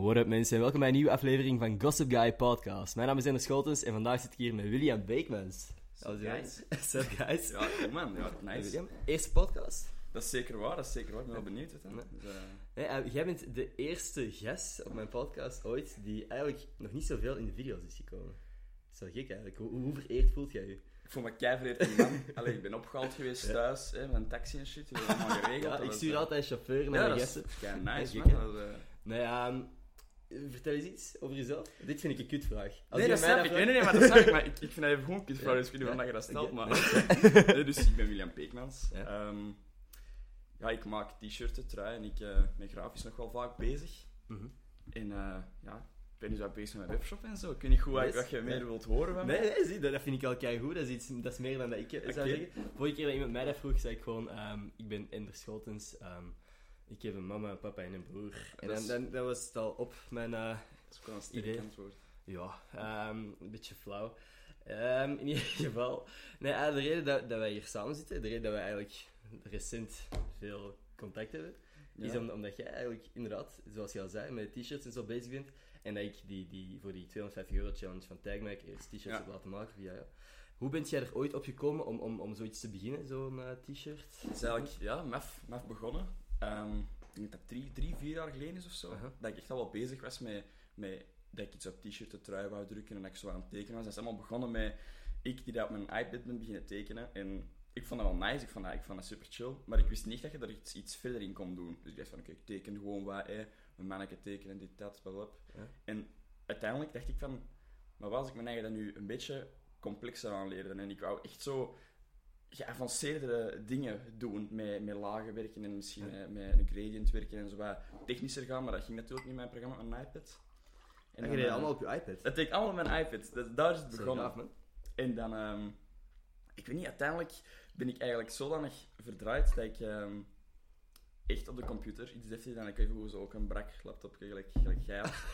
What up mensen, en welkom bij een nieuwe aflevering van Gossip Guy Podcast. Mijn naam is Ender Scholtens en vandaag zit ik hier met William Beekmans. Sup, guys. Sup guys. Ja, cool man. Ja, nice. William, eerste podcast. Dat is zeker waar, dat is zeker waar. Ik ben wel benieuwd. Hè. Ja. Dus, eh, Nee, eh, jij bent de eerste gast op mijn podcast ooit die eigenlijk nog niet zoveel in de video's is gekomen. Dat is wel gek eigenlijk. Hoe, hoe vereerd voelt jij je? ik voel me keivereerd in man. Allee, ik ben opgehaald geweest Ja. thuis, hè, met een taxi en shit. Allemaal geregeld. Ja, ik stuur eh, altijd chauffeur naar Ja, de gasten. kei nice Ja, man. Dat Nee, ehm, vertel eens iets over jezelf. Dit vind ik een kutvraag. Als Nee, dat snap ik. Nee, nee, nee, maar dat snap ik. Maar ik, ik vind dat even gewoon een vraag, Ja. dus ik weet niet waarom je dat stelt. Maar... Nee, dus ik ben William Peekmans. Ja. Ehm, ja, ik maak t-shirten, trui en ik eh ben grafisch nog wel vaak bezig. Mhm. En eh, ja, ik ben dus ook bezig met mijn webshop en zo. Ik weet niet goed wat, Yes. wat je meer wilt horen van Nee, mij. nee zie, dat, vind ik al kei goed. Dat is, iets, dat is meer dan dat ik eh, zou zeggen. Vorige keer dat iemand mij dat vroeg, zei ik gewoon: ehm, Ik ben Ender Scholtens. ehm, ik heb een mama, een papa en een broer. En Dat dan, dan, dan was het al op mijn. eh, Dat is wel een sterk Idee. antwoord. ja, ehm, een beetje flauw. Ehm, in ieder geval. Nee, eh, de reden dat, dat wij hier samen zitten, de reden dat wij eigenlijk recent veel contact hebben, is om- omdat jij eigenlijk inderdaad, zoals je al zei, met t-shirts en zo bezig bent. En dat ik die, die, voor die 250 euro challenge van Tagmac eerst t-shirts Ja. heb laten maken via jou. Hoe bent jij er ooit op gekomen om, om, om zoiets te beginnen, zo'n eh, t-shirt? Het is eigenlijk ja, maf, maf begonnen. Ehm, ik denk dat drie, drie, vier jaar geleden is of zo. Dat ik echt al wel bezig was met, met dat ik iets op t-shirt, de trui wou drukken en dat ik zo aan het tekenen was. Dat is allemaal begonnen met ik die dat op mijn iPad ben beginnen tekenen. En ik vond dat wel nice, ik vond dat, ik vond dat super chill. Maar ik wist niet dat je er iets, iets verder in kon doen. Dus ik dacht van oké, ik teken gewoon wat, hè, een manneke tekenen, dit, dat, bla. Ja. En uiteindelijk dacht ik van, maar wat als ik mijn eigen dat nu een beetje complexer aanleerde? En ik wou echt zo geavanceerdere dingen doen, met, met lagen werken en misschien Ja. met, met een gradient werken en zo wat technischer gaan, maar dat ging natuurlijk niet in mijn programma op mijn iPad. En je deed eh, allemaal op je iPad. Dat deed ik allemaal op mijn iPad, dat, daar is het Dat is begonnen. gaaf. En dan, ehm, ik weet niet, uiteindelijk ben ik eigenlijk zodanig verdraaid dat ik ehm, echt op de computer iets deftig dan ik even zo ook een brak laptop gelijk, gelijk jij had.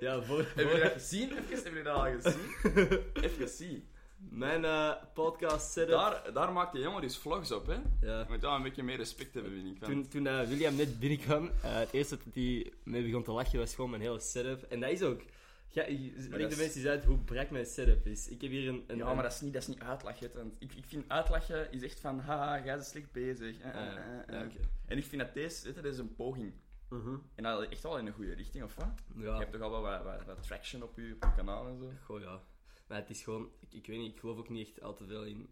Ja, voor, Heb je voor- dat gezien? Even, heb je dat al gezien? Even gezien. Mijn eh, podcast setup. Daar, daar maakt die jongen dus vlogs op, hè? Ja. Je moet wel een beetje meer respect hebben, vind ik. Toen, toen eh, William net binnenkwam, eh, het eerste dat hij mee begon te lachen was gewoon mijn hele setup. En dat is ook... Ja, je- leg de is- mensen eens uit hoe brak mijn setup is. Ik heb hier een... een ja, maar dat is niet, dat is niet uitlachen. Want ik, ik vind uitlachen is echt van, haha, jij bent slecht bezig. Ah, ja. En ik vind dat deze, dit, dit is een poging. Mhm. En dat echt wel in een goede richting, of wat? Je Ja, hebt toch al wel wat, wat, wat traction op je, op je kanaal en zo. goh ja. Maar het is gewoon... Ik, ik weet niet, ik geloof ook niet echt al te veel in...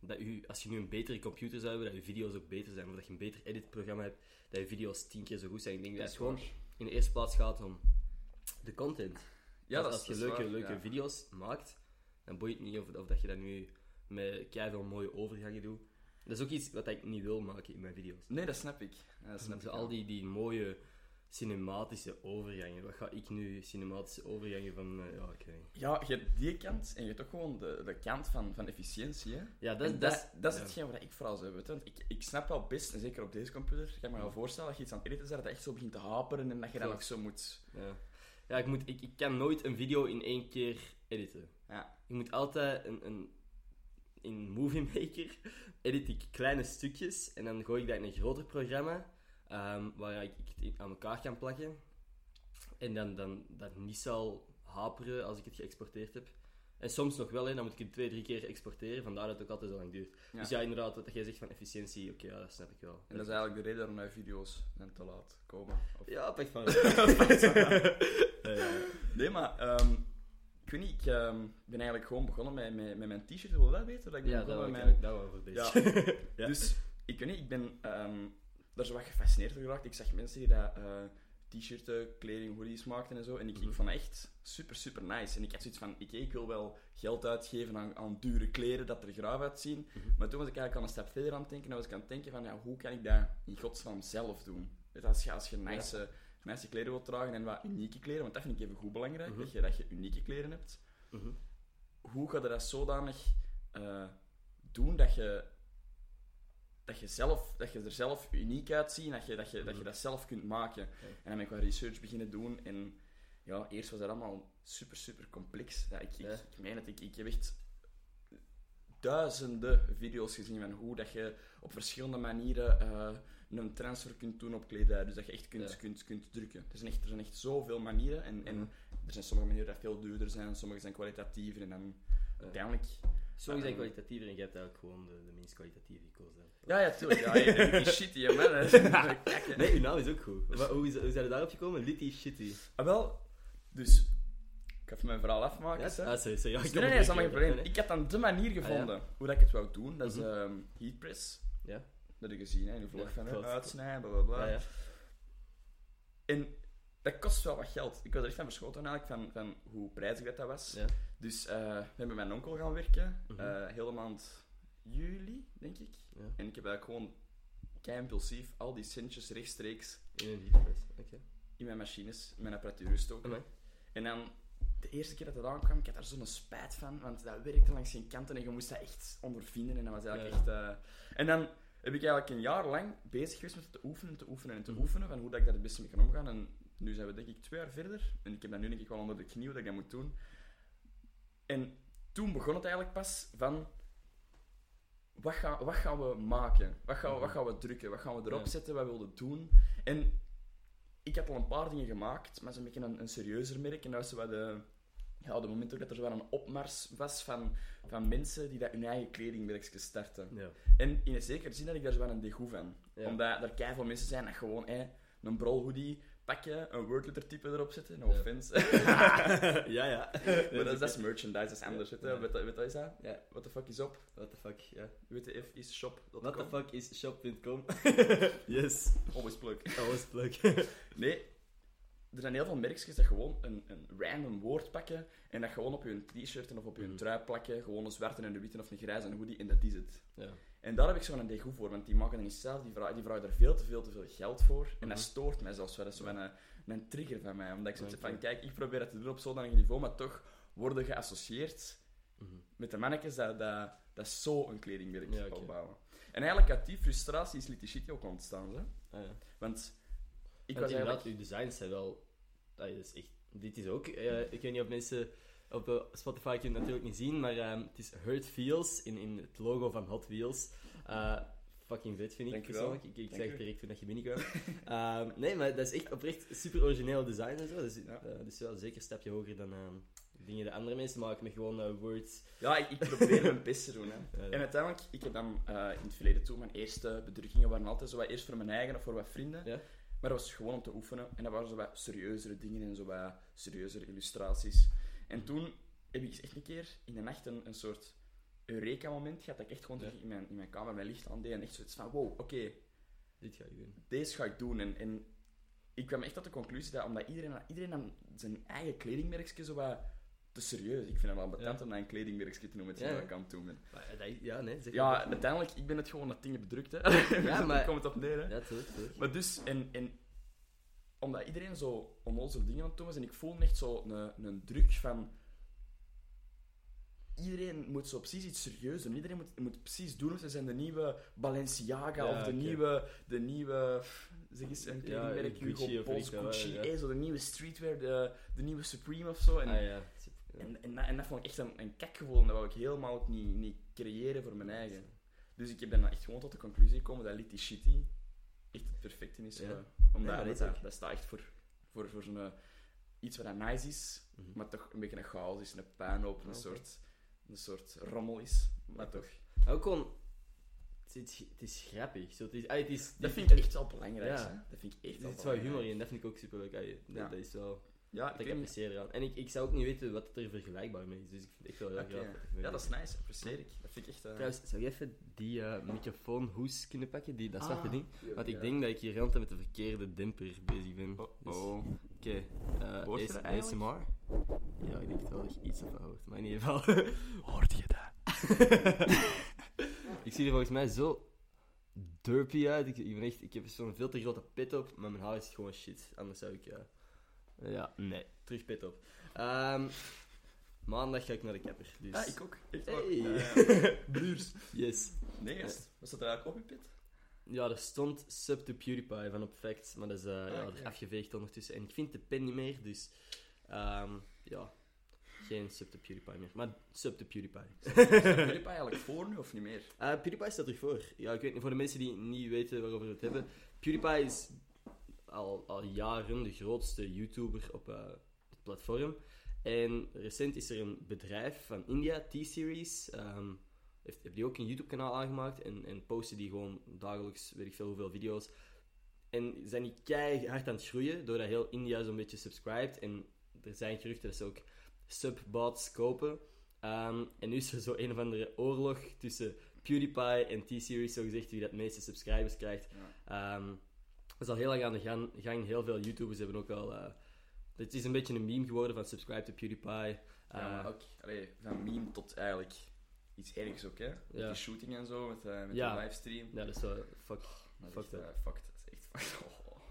Dat u, als je nu een betere computer zou hebben, dat je video's ook beter zijn. Of dat je een beter editprogramma hebt, dat je video's tien keer zo goed zijn. Ik denk dat het gewoon in de eerste plaats gaat om de content. Ja, dat is als je is leuke, waar, leuke ja. video's maakt, dan boeit het niet of, of dat je dat nu met veel mooie overgangen doet. Dat is ook iets wat ik niet wil maken in mijn video's. Nee, dat snap ik. Ja, dat snap Zo ik al die, die mooie cinematische overgangen. Wat ga ik nu cinematische overgangen van... eh, ja, ik weet niet. Ja, je hebt die kant en je hebt ook gewoon de, de kant van, van efficiëntie. Hè? Ja, dat, En dat, dat, dat is ja. hetgeen wat ik vooral zou hebben. Want ik, ik snap wel best, en zeker op deze computer, ik kan me wel voorstellen dat je iets aan het editen bent, dat echt zo begint te haperen en dat je dan ook zo moet... Ja, ja ik, moet, ik, ik kan nooit een video in één keer editen. Ja. Ik moet altijd een... een in Movie Maker edit ik kleine stukjes en dan gooi ik dat in een groter programma ehm, waar ik ik het aan elkaar kan plakken. En dan, dan dat niet zal haperen als ik het geëxporteerd heb. En soms nog wel, hè, dan moet ik het twee, drie keer exporteren, vandaar dat het ook altijd zo lang duurt. Ja. Dus ja, inderdaad, wat jij zegt van efficiëntie, oké, ja, dat snap ik wel. En dat is eigenlijk de reden waarom mijn video's zijn te laat komen. Of- Ja, pech van. Nee, maar ehm, ik weet niet, ik ehm, ben eigenlijk gewoon begonnen met, met, met mijn t-shirt. Wil je dat weten? Dat ik ben Ja, dat met ik mijn... Ja. Ja. Dus ik weet niet, ik ben daar zo wat gefascineerd door geraakt. Ik zag mensen die dat eh, t-shirten, kleding, hoodies maakten en zo. En ik, ik Mhm. vond dat echt super, super nice. En ik had zoiets van, ik, ik wil wel geld uitgeven aan, aan dure kleren, dat er graaf uitzien. Mhm. Maar toen was ik eigenlijk al een stap verder aan het denken. En was ik aan het denken van, ja, hoe kan ik dat in godsnaam zelf doen? Weet je, als je, als je nice, nice kleren wilt dragen en wat unieke kleren, want dat vind ik even goed belangrijk, Mhm. dat, je, dat je unieke kleren hebt. Hoe ga je dat zodanig eh, doen dat je, dat, je zelf, dat je er zelf uniek uitziet en dat je dat, je, dat, je dat zelf kunt maken? En dan ben ik wat research beginnen doen en ja, eerst was dat allemaal super, super complex. Ja, ik, ik, Ja. ik meen het, ik, ik heb echt duizenden video's gezien van hoe dat je op verschillende manieren eh, een transfer kunt doen op kledij. Dus dat je echt kunt, Ja. kunt, kunt drukken. Er zijn, echt, er zijn echt zoveel manieren. En, en Mhm. er zijn sommige manieren die veel duurder zijn, sommige zijn kwalitatiever. En dan uiteindelijk... Sommige zijn Eh, kwalitatiever en jij hebt eigenlijk gewoon de, de minst kwalitatieve gekozen. Ja, ja, tuurlijk. Ja, die shitty, hè, man. Nee, uw naam is ook goed. Hoe, is, hoe zijn we daarop gekomen? Litty Shitty. Ah, wel, dus... Ik ga even mijn verhaal afmaken. Ja? Ah, sorry, sorry. Ja, ik nee, nee, dat is allemaal geen probleem. Ik had dan de manier gevonden Ah, hoe dat ik het wou doen. Dat is Mhm. ehm heatpress. Ja. Dat heb je gezien, hè, in de vlog van uitsnijden, bla bla bla. Ja, ja. En dat kost wel wat geld. Ik was er echt van verschoten eigenlijk, van, van hoe prijzig dat, dat was. Ja. Dus eh, we hebben met mijn onkel gaan werken, Mhm. eh hele maand juli, denk ik. Ja. En ik heb eigenlijk gewoon kei impulsief al die centjes rechtstreeks In een in mijn machines, in mijn apparatuur gestoken. En dan, de eerste keer dat dat aankwam, ik had daar zo'n spijt van, want dat werkte langs geen kanten en je moest dat echt ondervinden. En dat was eigenlijk Ja. echt... eh, En dan heb ik eigenlijk een jaar lang bezig geweest met het te oefenen, te oefenen en te Mhm. oefenen, van hoe dat ik daar het beste mee kan omgaan. En nu zijn we denk ik twee jaar verder, en ik heb dat nu denk ik wel onder de knie dat ik dat moet doen. En toen begon het eigenlijk pas van... Wat, gaan wat gaan we maken? Wat gaan, we, wat gaan we drukken? Wat gaan we erop Ja. zetten? Wat willen we doen? En ik had al een paar dingen gemaakt, maar zo'n beetje een, een serieuzer merk. En dat was wat de, ja, de moment ook dat er zo wat een opmars was van, van mensen die dat hun eigen kledingmerkjes starten. Ja. En in een zekere zin had ik daar zo wat een degoe van. Ja. Omdat er keiveel mensen zijn dat gewoon eh, een brol pakken, een wordletter type erop zetten. No offense. ja, ja. maar dat is, merchandise, dat is anders. Weet je. Weet wat is dat? Ja, what the fuck is op? What the fuck, ja. WTF is shop. What the fuck is shop.com? yes. Always plug. Alles plug. Nee, er zijn heel veel merkjes dat gewoon een, een random woord pakken en dat gewoon op hun t-shirt en of op hun Mhm. trui plakken. Gewoon een zwarte en een witte of een grijze en een hoodie en dat is het. ja. En daar heb ik zo'n degoe voor, want die maken niet zelf, die vragen, die vragen er veel te veel te veel geld voor. En dat Mhm. stoort mij zelfs wel. Dat is zo'n een, een trigger van mij, omdat ik zoiets van, kijk, ik probeer het te doen op zo'n niveau, maar toch worden geassocieerd Mhm. met de mannetjes dat, dat, dat zo een kledingmerk Ja, oké. opbouwen. En eigenlijk uit die frustratie is Litty Shitty ook ontstaan. Hè? Ah, ja. Want ik Want was inderdaad, eigenlijk... uw designs zijn wel... Dat is echt... Dit is ook... eh, ik weet niet of mensen op Spotify kunnen het natuurlijk niet zien, maar ehm, het is Hurt Feels in, in het logo van Hot Wheels. Eh, fucking vet, vind ik persoonlijk. Ik, ik zeg u. direct toen dat je binnenkwam. Ehm, nee, maar dat is echt oprecht super origineel design en zo. Dus, Ja. eh, dus wel zeker een stapje hoger dan ehm, dingen die andere mensen maken met gewoon eh, words. Ja, ik, ik probeer mijn best te doen. Hè. En uiteindelijk, ik heb dan in het verleden toe, mijn eerste bedrukkingen waren altijd zo wat eerst voor mijn eigen of voor wat vrienden. Ja. Maar dat was gewoon om te oefenen. En dat waren zo wat serieuzere dingen en zo wat serieuzere illustraties. En toen heb ik echt een keer in de nacht een, een soort Eureka-moment gehad. Dat ik echt gewoon Ja. in, mijn, in mijn kamer mijn licht aandeed en echt zoiets van: wow, oké, Dit ga je doen. deze ga ik doen. En, en ik kwam echt tot de conclusie dat omdat iedereen, iedereen dan zijn eigen kledingmerkje zo wat te serieus. Ik vind het wel betant Ja. om dat een kledingmerkje te noemen, hetgeen Ja, ik aan het doen ben. Maar, eh, dat- ja, nee, zeg Ja, uiteindelijk, ik ben het gewoon dat dingen bedrukt, hè. Ja, maar- komt het op neer, hè. Ja, tuurlijk. Maar dus, en, en omdat iedereen zo onnozele dingen aan het doen was, en ik voelde echt zo een, een druk van... Iedereen moet zo precies iets serieus doen. Iedereen moet, moet precies doen of ze zijn de nieuwe Balenciaga Ja, of de nieuwe... De nieuwe zeg eens een kledingmerk, Hugo Boss, Gucci, ja. eh, zo de nieuwe streetwear, de, de nieuwe Supreme of zo. En, Ah ja, en, en, dat, en dat vond ik echt een, een kakgevoel en dat wou ik helemaal ook niet, niet creëren voor mijn eigen. Dus ik ben dan echt gewoon tot de conclusie gekomen dat Litty Shitty echt het perfecte is. Ja. eh, omdat Ja, dat, dat staat echt voor, voor, voor zo'n... eh, iets wat nice is, Mhm. maar toch een beetje een chaos is, een puinhoop, een, Oké. soort, een soort rommel is. Maar Ja, toch... Ook gewoon... Het is, het is grappig. Zo, het is, ah, het is, Dat vind ik echt wel belangrijk. Ja. Dat vind ik echt Er zit wel humor in, dat vind ik ook super leuk. Dat, Ja. dat is wel... Ja, Dat ik apprecieer eraan. En ik, ik zou ook niet weten wat er vergelijkbaar mee is. Dus ik vind het echt wel heel Oké. graag. er mee Ja, dat is nice. Apprecieer ik. Dat vind ik echt... eh, Trouwens, zou je even die eh, microfoonhoes kunnen pakken? Die, dat zwarte ah, ding? Want ik ja. denk dat ik hier heel de tijd met de verkeerde demper bezig ben. Oh, Dus- oh. Oké, eh, Hoort je AS- dat eigenlijk? ASMR? Ja, ik denk het wel dat je iets ervan hoort. Maar in ieder geval... Hoort je dat? ik zie er volgens mij zo derpy uit. Ik, ik, ben echt, ik heb zo'n veel te grote pit op, maar mijn haar is gewoon shit. Anders zou ik... Ja, ja nee. Terug pit op. Ehm, maandag ga ik naar de kapper. Dus... Ah, ik ook. Echt Hey. waar. Bluurs. Yes. Nee, gast. Was dat er eigenlijk op je pit? Ja, er stond Sub to PewDiePie van op Facts, maar dat is eh, Ah, dat is afgeveegd ondertussen. En ik vind de pen niet meer, dus... ehm, ja. geen sub to PewDiePie meer. Maar sub to PewDiePie. Is PewDiePie eigenlijk voor nu of niet meer? Eh PewDiePie staat ervoor. Ja, ik weet niet, voor de mensen die niet weten waarover we het hebben. PewDiePie is al, al jaren de grootste YouTuber op eh, het platform. En recent is er een bedrijf van India, T-Series, ehm, heeft, heeft die ook een YouTube-kanaal aangemaakt en, en posten die gewoon dagelijks, weet ik veel hoeveel video's. En zijn die keihard aan het groeien, doordat heel India zo'n beetje subscribt. En er zijn geruchten dat ze ook subbots kopen. Ehm, en nu is er zo een of andere oorlog tussen PewDiePie en T-Series, zo gezegd, wie dat meeste subscribers krijgt. Ehm, is al heel lang aan de gang. gang. Heel veel YouTubers hebben ook al... eh, het is een beetje een meme geworden van subscribe to PewDiePie. Ja, Eh, maar ook allee, van meme tot eigenlijk iets ergs ook, hè? Met die shooting en zo, met, eh met de livestream. ja, dat is wel... Fuck. Dat is fucked echt, up. eh, fucked. Dat is echt fucked. Oh.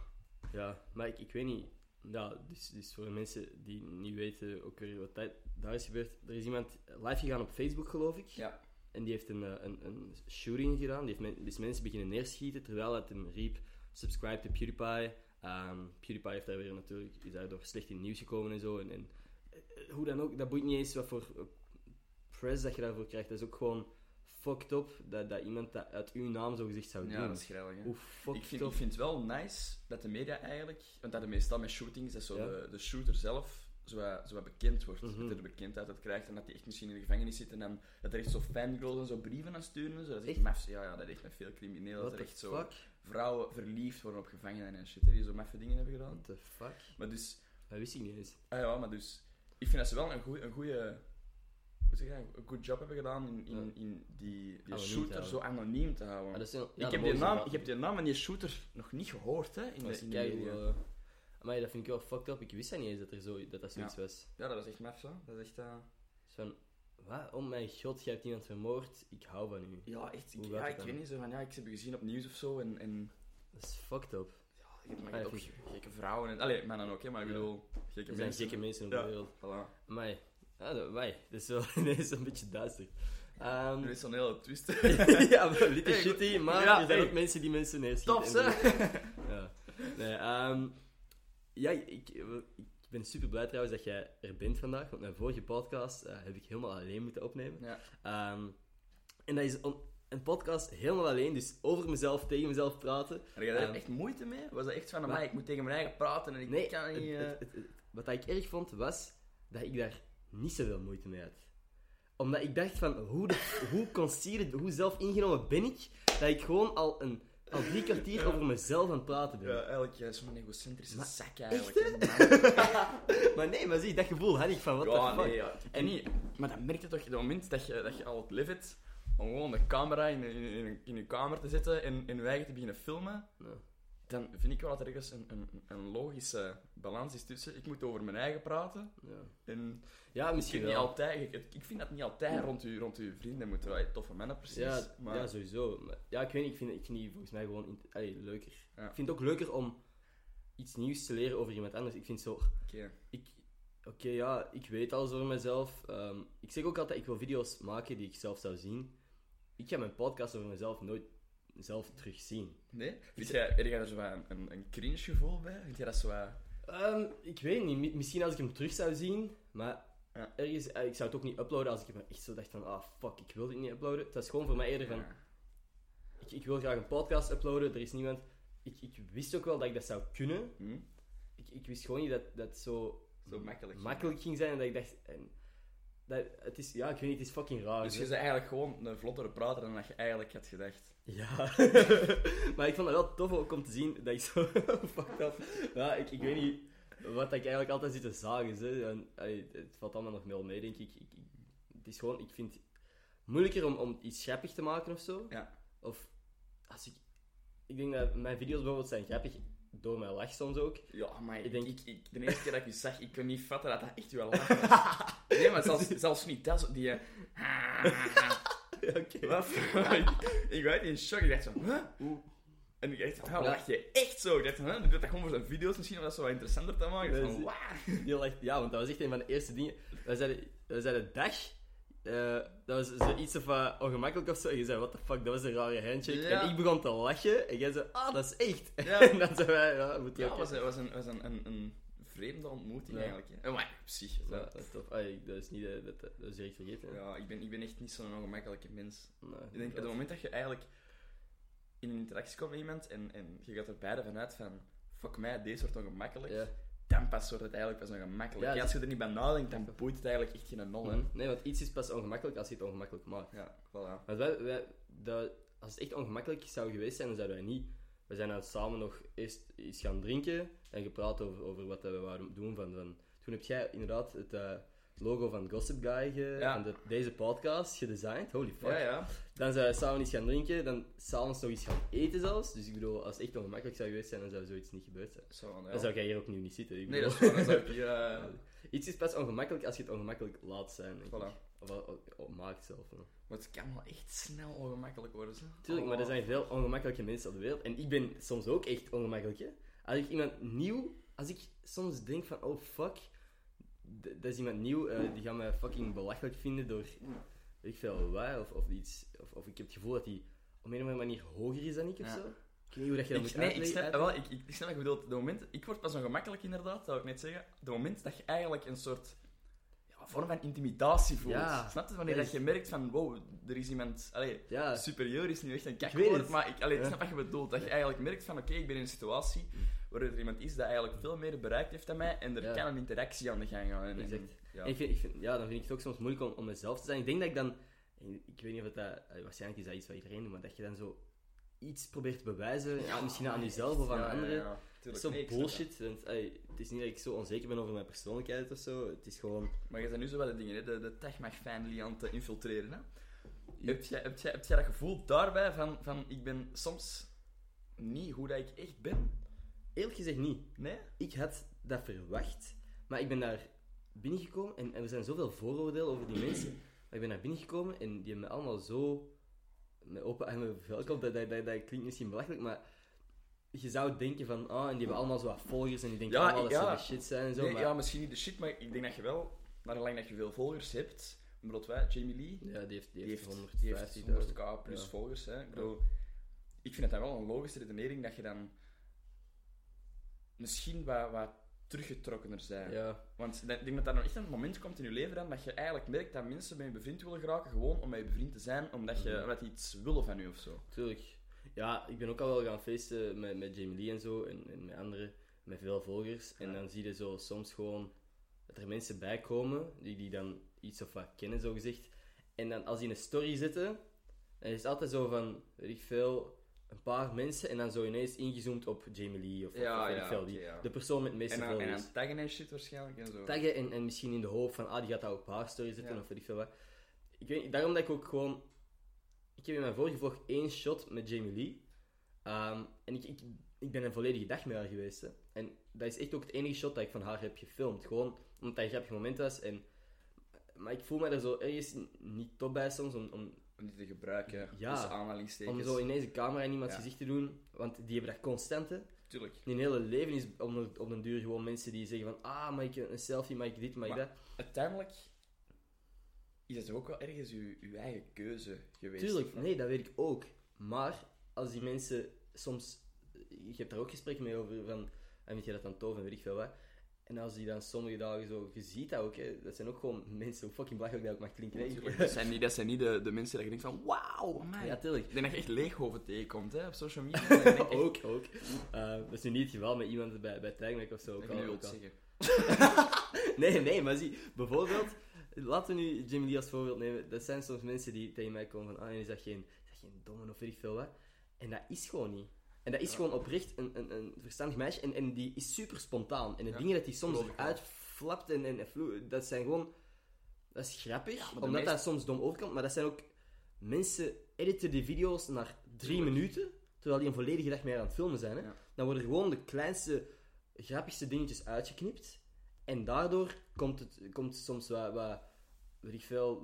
Ja, maar ik, ik weet niet. Ja, dus, dus voor de mensen die niet weten ook weer wat dat, daar is gebeurd. Er is iemand live gegaan op Facebook, geloof ik. Ja. En die heeft een, een, een shooting gedaan. Die heeft men, dus mensen beginnen neerschieten terwijl het hem riep: subscribe to PewDiePie. Ehm, PewDiePie heeft daar weer natuurlijk, is daardoor slecht in nieuws gekomen en zo. En, en eh, hoe dan ook, dat boeit niet eens wat voor eh, press dat je daarvoor krijgt. Dat is ook gewoon fucked up dat, dat iemand dat uit uw naam zo gezegd zou Ja, doen. dat is grillig? Hoe fucked Ik vind, up. ik vind het wel nice dat de media eigenlijk, want dat de meestal met shootings, dat zo Ja. de, de shooter zelf zo, wat- zo wat bekend wordt, Mhm. dat hij de bekendheid uit krijgt en dat hij echt misschien in de gevangenis zit en dan, dat er echt zo fangirls en zo brieven aan sturen en zo. Dat is echt, Echt? maf. Ja, ja, dat is echt met veel criminelen. What Dat er echt zo fuck? Vrouwen verliefd worden op gevangenen en shit, hè, die zo maffe dingen hebben gedaan. What the fuck? Maar dus, Dat wist ik niet eens. ah ja, maar dus, ik vind dat ze wel een goede, een goede hoe zeg je, dat, een goed job hebben gedaan in, in, in die, die shooter zo anoniem te houden. Maar dat is een, ja, ik, dat heb mogen die ze naam, wel. ik heb die naam van die shooter nog niet gehoord, hè, in Dat de, is in de keigoed, media. eh. Maar dat vind ik wel fucked up. Ik wist dat niet eens dat er zo, dat, dat zoiets was. Ja, dat is echt maf, zo. Dat is echt... eh, van, wat? Oh mijn god, jij hebt iemand vermoord. Ik hou van u. Ja, echt. Ik, Hoe ja, het ik dan? weet niet, zo van, ja, ik heb je gezien op nieuws of zo, en... en Dat is fucked up. ja, je hebt maar Ah, je hebt vind ook gekke vrouwen en... Allee, mannen ook, hè, maar ik Ja. bedoel... Gekke Er zijn mensen. gekke mensen op Ja. de wereld. Voilà. Amai. Ja, dat, amai. Dat is wel ineens een beetje duister. Ehm, Er is zo'n hele twist. ja, little Hey, shitty, maar ja, er zijn hey. ook mensen die mensen neerschieten. Tof, hè? ja. Nee, ehm, ja, ik, ik ben super blij trouwens dat jij er bent vandaag, want mijn vorige podcast eh, heb ik helemaal alleen moeten opnemen. Ja. Ehm, en dat is een podcast helemaal alleen, dus over mezelf, tegen mezelf praten. Heb je daar Ehm, echt moeite mee? Was dat echt van, amai, ik moet tegen mijn eigen praten en ik Nee, kan niet... eh, het- het- het- wat ik erg vond, was dat ik daar niet zoveel moeite mee had. Omdat ik dacht van, hoe, de, hoe consider, hoe zelf ingenomen ben ik, dat ik gewoon al, een, al drie kwartier over mezelf aan het praten ben. Ja, eigenlijk, jij is zo'n egocentrische zak eigenlijk. Maar nee, maar zie, dat gevoel had ik van, what ja, nee, ja. En niet, maar dan merk je toch, op het moment dat je, dat je al het lief hebt, om gewoon de camera in, in, in, in je kamer te zetten en in je eigen te beginnen filmen, Ja. Dan vind ik wel dat er ergens een, een, een logische balans is tussen. Ik moet over mijn eigen praten Ja, en ja misschien niet altijd, ik, ik vind dat niet altijd rond uw, rond uw vrienden moeten wij toffe mannen precies. Ja, maar ja, sowieso. Maar, ja, ik weet niet, ik vind, ik vind die volgens mij gewoon in- allee, leuker. Ja. Ik vind het ook leuker om iets nieuws te leren over iemand anders. Ik vind zo... oké. Ik, Oké, ja, ik weet alles over mezelf. Ehm, ik zeg ook altijd, ik wil video's maken die ik zelf zou zien. Ik ga mijn podcast over mezelf nooit zelf terugzien. Nee? Vind jij, heb jij er zo een, een, cringe gevoel bij? Vind jij dat zo wat... Ehm, ik weet niet, mi- misschien als ik hem terug zou zien, maar Ja. ergens, eh, ik zou het ook niet uploaden als ik me echt zo dacht van, ah fuck, ik wil dit niet uploaden. Het was gewoon voor mij eerder van, Ja. ik, ik wil graag een podcast uploaden, er is niemand... Ik, ik wist ook wel dat ik dat zou kunnen. Hm? Ik, ik wist gewoon niet dat dat zo, Zo makkelijk. makkelijk ging zijn en dat ik dacht... En, dat, het is, ja, ik weet niet, het is fucking raar. Dus je bent eigenlijk gewoon een vlottere prater dan dat je eigenlijk had gedacht. Ja, maar ik vond het wel tof ook om te zien dat ik zo fucked up. Ja, ik, ik weet niet wat ik eigenlijk altijd zit te zagen. Hè. En, allee, het valt allemaal nog wel mee, denk ik. ik, ik het is gewoon, ik vind het moeilijker om, om iets grappig te maken of zo. Ja. Of als ik, ik denk dat mijn video's bijvoorbeeld zijn grappig door mijn lach soms ook. Ja, maar Ik denk-. Ik, ik, de eerste keer dat ik u zag, ik kon niet vatten dat dat echt wel lachen was. Nee, maar zelfs, zelfs niet dat, die... eh, Ja, oké. Wat? ik, ik werd in shock. Ik dacht zo, huh? En ik dacht, lach je echt zo? Ik dacht, huh? Dat gewoon voor zijn video's misschien, om dat zo wat interessanter te maken. Ik dacht van, lacht- ja, want dat was echt een van de eerste dingen. We zeiden, we zeiden dag. eh, dat was zoiets of ongemakkelijk of zo. En je zei, what the fuck, dat was een rare handshake. Ja. En ik begon te lachen. En jij zei, ah, dat is echt. Ja. en dan zei wij, ja, moet je Ja, ook was, een- was, een, was een, een, een vreemde ontmoeting Ja. eigenlijk. Hè. Oh, maar op zich. Ja, dat- is tof. Allee, dat is niet... eh, Dat, dat is direct vergeten. ja, ik, ben, ik ben echt niet zo'n ongemakkelijke mens. Nee, Ik denk, op het moment dat je eigenlijk in een interactie komt met iemand en, en je gaat er beide vanuit van fuck mij, deze wordt ongemakkelijk, Ja. dan pas wordt het eigenlijk pas ongemakkelijk. Ja, als je er niet bij nadenkt, dan boeit het eigenlijk echt geen hè. Mhm. Nee, want iets is pas ongemakkelijk als je het ongemakkelijk maakt. Ja, voilà. Wij, wij, dat, als het echt ongemakkelijk zou geweest zijn, dan zouden wij niet... We zijn dan samen nog eerst iets gaan drinken en gepraat over, over wat we wouden doen. Van, van, toen heb jij inderdaad het eh, logo van Gossip Guy, ge- Ja. van de, deze podcast, gedesigned. Holy fuck. Ja, ja. Dan zijn we samen iets gaan drinken, dan s'avonds nog iets gaan eten zelfs. Dus ik bedoel, als het echt ongemakkelijk zou geweest zijn, dan zou zoiets niet gebeurd zijn. Zo, ja. Dan zou jij hier ook nu niet zitten. Ik Nee, dat is waar. Dan ik eh, Iets is pas ongemakkelijk als je het ongemakkelijk laat zijn. denk ik. Voilà. Of, of, of maakt zelf. Maar het kan wel echt snel ongemakkelijk worden. Zo. Tuurlijk, maar er Oh. zijn veel ongemakkelijke mensen op de wereld. En ik ben soms ook echt ongemakkelijk. Hè? Als ik iemand nieuw, als ik soms denk van, oh fuck, dat is iemand nieuw, eh, die gaat mij fucking belachelijk vinden door, weet ik veel, wat, of, of iets, of, of ik heb het gevoel dat hij op een of andere manier hoger is dan ik of Ja. zo. Ik weet niet hoe dat je dat Ik, moet nee, ik snap, wel, ik, ik, ik snap wat je bedoelt. De moment, ik word pas ongemakkelijk inderdaad, dat wil ik net zeggen. De moment dat je eigenlijk een soort vorm van intimidatie voelt. Ja. Snap je? Wanneer Dat is- je merkt van, wow, er is iemand... Allee, Ja, superieur is nu echt een kakwoord, maar ik, allee, ik snap wat je bedoelt. Dat je eigenlijk merkt van, oké, ik ben in een situatie waar er iemand is dat eigenlijk veel meer bereikt heeft dan mij en er kan een interactie aan de gang gaan. En, en- Exact. ja. En ik vind, ik vind, ja, dan vind ik het ook soms moeilijk om, om mezelf te zijn. Ik denk dat ik dan, ik weet niet of dat, waarschijnlijk is dat iets wat iedereen doet, maar dat je dan zo iets probeert te bewijzen, ja, misschien aan jezelf of aan anderen. Tuurlijk. is zo Nee, ik snap bullshit. Want, ey, het is niet dat ik zo onzeker ben over mijn persoonlijkheid of zo. Het is gewoon. Maar je bent nu zo wat de dingen, hè, de, de Techmag-family aan het infiltreren. Hè? Heb, jij, heb, jij, heb jij dat gevoel daarbij van, van, ik ben soms niet hoe dat ik echt ben? Eerlijk gezegd niet. Nee? Ik had dat verwacht, maar ik ben daar binnengekomen en, en er zijn zoveel vooroordelen over die mensen. Maar ik ben daar binnengekomen en die hebben me allemaal zo met open armen verwelkomd. Dat, dat, dat, dat klinkt misschien belachelijk, maar je zou denken van, ah, en die hebben allemaal zo wat volgers en die denken Ja, allemaal dat ja. ze de shit zijn en zo. Nee, maar, Ja, misschien niet de shit, maar ik denk dat je wel, naar gelang dat je veel volgers hebt, bijvoorbeeld wij, Jamie Lee, ja, die heeft, die die heeft heeft, die heeft 150.000. 100k plus Ja. volgers. Hè. Ik, bedoel, ik vind het dan wel een logische redenering dat je dan misschien wat, wat teruggetrokkener bent. Ja, Want ik denk dat daar nog echt een moment komt in je leven dan dat je eigenlijk merkt dat mensen met je bevriend willen geraken, gewoon om met je bevriend te zijn, omdat, je, Mhm. omdat die iets willen van je of zo. Tuurlijk. Ja, ik ben ook al wel gaan feesten met, met Jamie Lee en zo, en, en met anderen, met veel volgers. En dan zie je zo soms gewoon dat er mensen bij komen die, die dan iets of wat kennen, zo gezegd. En dan als die in een story zitten, dan is het altijd zo van, weet ik veel, een paar mensen en dan zo ineens ingezoomd op Jamie Lee of, of- Ja, of weet ja, ik veel, die, de persoon met de meeste En dan, en volgers. dan taggen en shit waarschijnlijk en zo. Taggen en, en misschien in de hoop van, ah, die gaat dat op haar story zetten Ja. of weet ik veel wat. Ik weet, daarom dat ik ook gewoon... Ik heb in mijn vorige vlog één shot met Jamie Lee. Ehm, en ik, ik, ik ben een volledige dag met haar geweest. Hè. En dat is echt ook het enige shot dat ik van haar heb gefilmd. Gewoon omdat dat een grappig moment was. En, maar ik voel me er zo ergens niet top bij soms om, om, Om die te gebruiken, Ja. tussen aanhalingstekens. om zo ineens een camera in iemands Ja. gezicht te doen. Want die hebben dat constant. Hè. Tuurlijk. In hele leven is op op een duur gewoon mensen die zeggen van... Ah, mag ik een selfie, mag ik dit, mag ik dat. Uiteindelijk is het ook wel ergens uw, uw eigen keuze geweest. Tuurlijk, nee, dat weet ik ook. Maar als die mensen soms... Je hebt daar ook gesprekken mee over, van... En vind je dat dan tof en weet ik veel wat. En als die dan sommige dagen zo... Je ziet dat ook, hè. Dat zijn ook gewoon mensen, hoe fucking belachelijk dat ook mag klinken. hè. Tuurlijk, Dat zijn niet, dat zijn niet de, de mensen dat je denkt van, wauw, amai. Ja, tuurlijk. Ik denk dat je echt leeghoven tegenkomt hè, op social media. Dat je echt, ook, ook. Eh, dat is nu niet het geval met iemand bij, bij Tagmac of zo. Ook dat je al, nu ook al. zeggen. Nee, nee, maar zie, bijvoorbeeld... Laten we nu Jimmy Lee als voorbeeld nemen. Dat zijn soms mensen die tegen mij komen van... Ah, is dat geen, is dat geen domme of weet ik veel wat. En dat is gewoon niet. En dat is Ja. gewoon oprecht een, een, een verstandig meisje. En, en die is super spontaan. En de Ja, dingen dat die soms geloof ik wel. eruit flapt en, en vloe- dat zijn gewoon... Dat is grappig, omdat dat soms dom overkomt. Maar dat zijn ook... Mensen editen die video's naar drie Tuurlijk. minuten, terwijl die een volledige dag meer aan het filmen zijn. Hè? Ja. Dan worden gewoon de kleinste, grappigste dingetjes uitgeknipt. En daardoor komt het, komt soms wat, wat weet ik veel,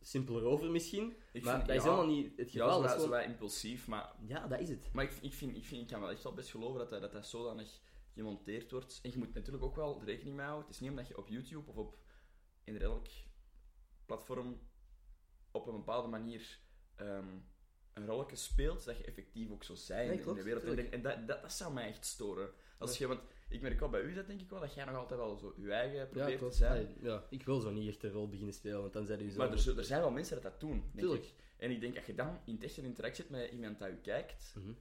simpeler over misschien. Ik maar vind- dat is ja, helemaal niet het Ja, geval. zo, dat is gewoon- wat impulsief, maar, ja, dat is het. maar ik, ik, vind, ik, vind, ik kan wel echt wel best geloven dat dat, dat, dat zodanig gemonteerd wordt. En je moet natuurlijk ook wel rekening mee houden. Het is niet omdat je op YouTube of op in elk platform op een bepaalde manier ehm, een rolletje speelt, dat je effectief ook zo zijn Nee, in de wereld. En dat, dat, dat zou mij echt storen. Als je, want ik merk wel bij u dat denk ik wel, dat jij nog altijd wel zo je eigen Ja, probeert te zijn. Ja, ik wil zo niet echt een rol beginnen spelen, want dan zijn jullie zo... Maar er, er zijn wel mensen dat dat doen, denk Tuurlijk. ik. En ik denk, als je dan in echt een interactie zit met iemand dat u kijkt, Mhm.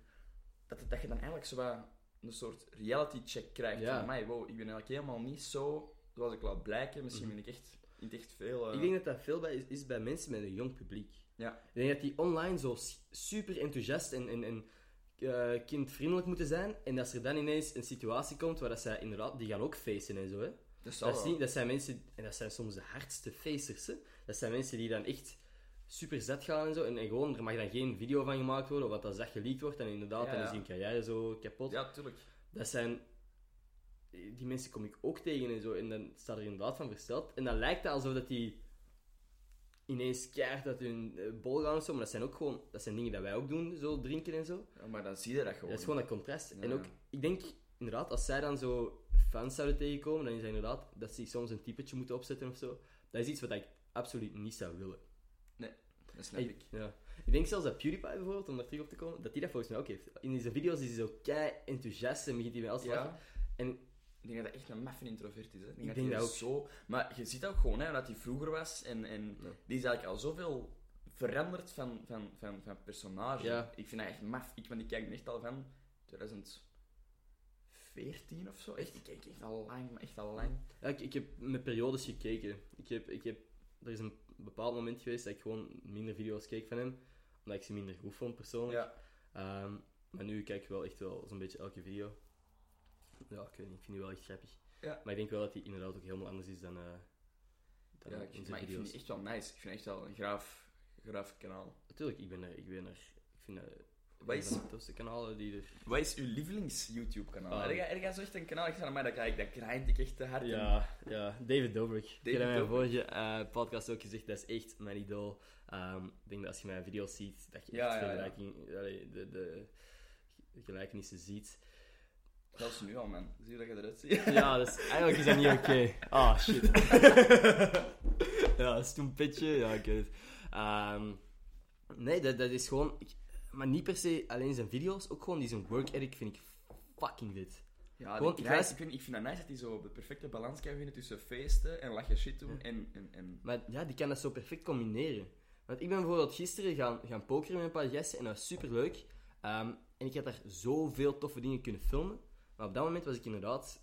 dat, dat je dan eigenlijk zo wat een soort reality check krijgt. Ja. Van, mij, wow, ik ben eigenlijk helemaal niet zo zoals ik laat blijken. Misschien ben ik echt, niet echt veel... eh, Ik denk dat dat veel bij is, is bij mensen met een jong publiek. Ja. Ik denk dat die online zo super enthousiast en, en, en eh, kindvriendelijk moeten zijn. En als er dan ineens een situatie komt waar dat zij inderdaad... Die gaan ook facen en zo, hè. dat Dat, dat zijn mensen... En dat zijn soms de hardste facers, hè. Dat zijn mensen die dan echt super zet gaan en zo. En, en gewoon, er mag dan geen video van gemaakt worden, of wat als dat geleakt wordt. En inderdaad, Ja, dan is hun carrière zo kapot. Ja, tuurlijk. Dat zijn... Die mensen kom ik ook tegen en zo. En dan staat er inderdaad van versteld. En dan lijkt het alsof dat die ineens keihard uit hun eh, bol gaan of zo. Maar dat zijn ook gewoon... Dat zijn dingen dat wij ook doen, zo drinken en zo. Ja, maar dan zie je dat gewoon. Dat is gewoon dat contrast. Ja. En ook, ik denk inderdaad, als zij dan zo fans zouden tegenkomen, dan is dat inderdaad dat ze soms een typetje moeten opzetten of zo. Dat is iets wat ik absoluut niet zou willen. Dat snap Ik, ik. ja. ik denk zelfs dat PewDiePie bijvoorbeeld, om daar terug op te komen, dat hij dat volgens mij ook heeft. In zijn video's is hij zo kei enthousiast en begint hij met alles te lachen. En Ik denk dat dat echt een maffe introvert is. Hè. Ik denk, Ik dat denk hij dat Zo... Maar je ziet ook gewoon hè, dat hij vroeger was en, en Ja. die is eigenlijk al zoveel veranderd van, van, van, van personage. Ja. Ik vind dat echt maf. Ik, want ik kijk echt al van 2014 of zo. Echt, ik kijk echt al lang, maar echt al lang. ja, ik, ik heb met periodes gekeken. Ik heb, ik heb, er is een bepaald moment geweest dat ik gewoon minder video's keek van hem, omdat ik ze minder goed vond persoonlijk. Ja. Ehm, maar nu kijk ik wel echt wel zo'n beetje elke video. Ja, ik weet niet, ik vind die wel echt grappig. Ja. Maar ik denk wel dat hij inderdaad ook helemaal anders is dan, eh dan Ja, in ik, zijn maar ik vind video's. die echt wel nice. Ik vind echt wel een graaf, graaf kanaal. Natuurlijk, ik ben er, ik ben er, ik vind dat Wat een is, de tofste kanalen die er... wat is uw lievelings-YouTube-kanaal? Ah. er, gaat- er gaat zo echt een kanaal, ik zeg maar, dat, krijg, dat grind ik echt te hard. in. Ja, ja, David Dobrik. Ik heb in mijn vorige eh, podcast ook gezegd, dat is echt mijn idool. Ehm, ik denk dat als je mijn video's ziet, dat je Ja, echt ja, ja. allee, de, de gelijkenissen ziet. Zelfs nu al, man. Zie je dat je eruit ziet? Ja, dus eigenlijk is dat niet oké. Ah, shit. ja, stoempetje. Ja, ik weet het. Ehm, nee, dat, dat is gewoon... maar niet per se alleen zijn video's, ook gewoon die zijn work ethic vind ik fucking vet. Ja, Gewoon, ik luister- ik, vind, ik vind dat nice dat hij zo de perfecte balans kan vinden tussen feesten en lachen shit doen en... en, en... Maar ja, die kan dat zo perfect combineren. Want ik ben bijvoorbeeld gisteren gaan, gaan pokeren met een paar gasten en dat was super leuk. en ik had daar zoveel toffe dingen kunnen filmen. Maar op dat moment was ik inderdaad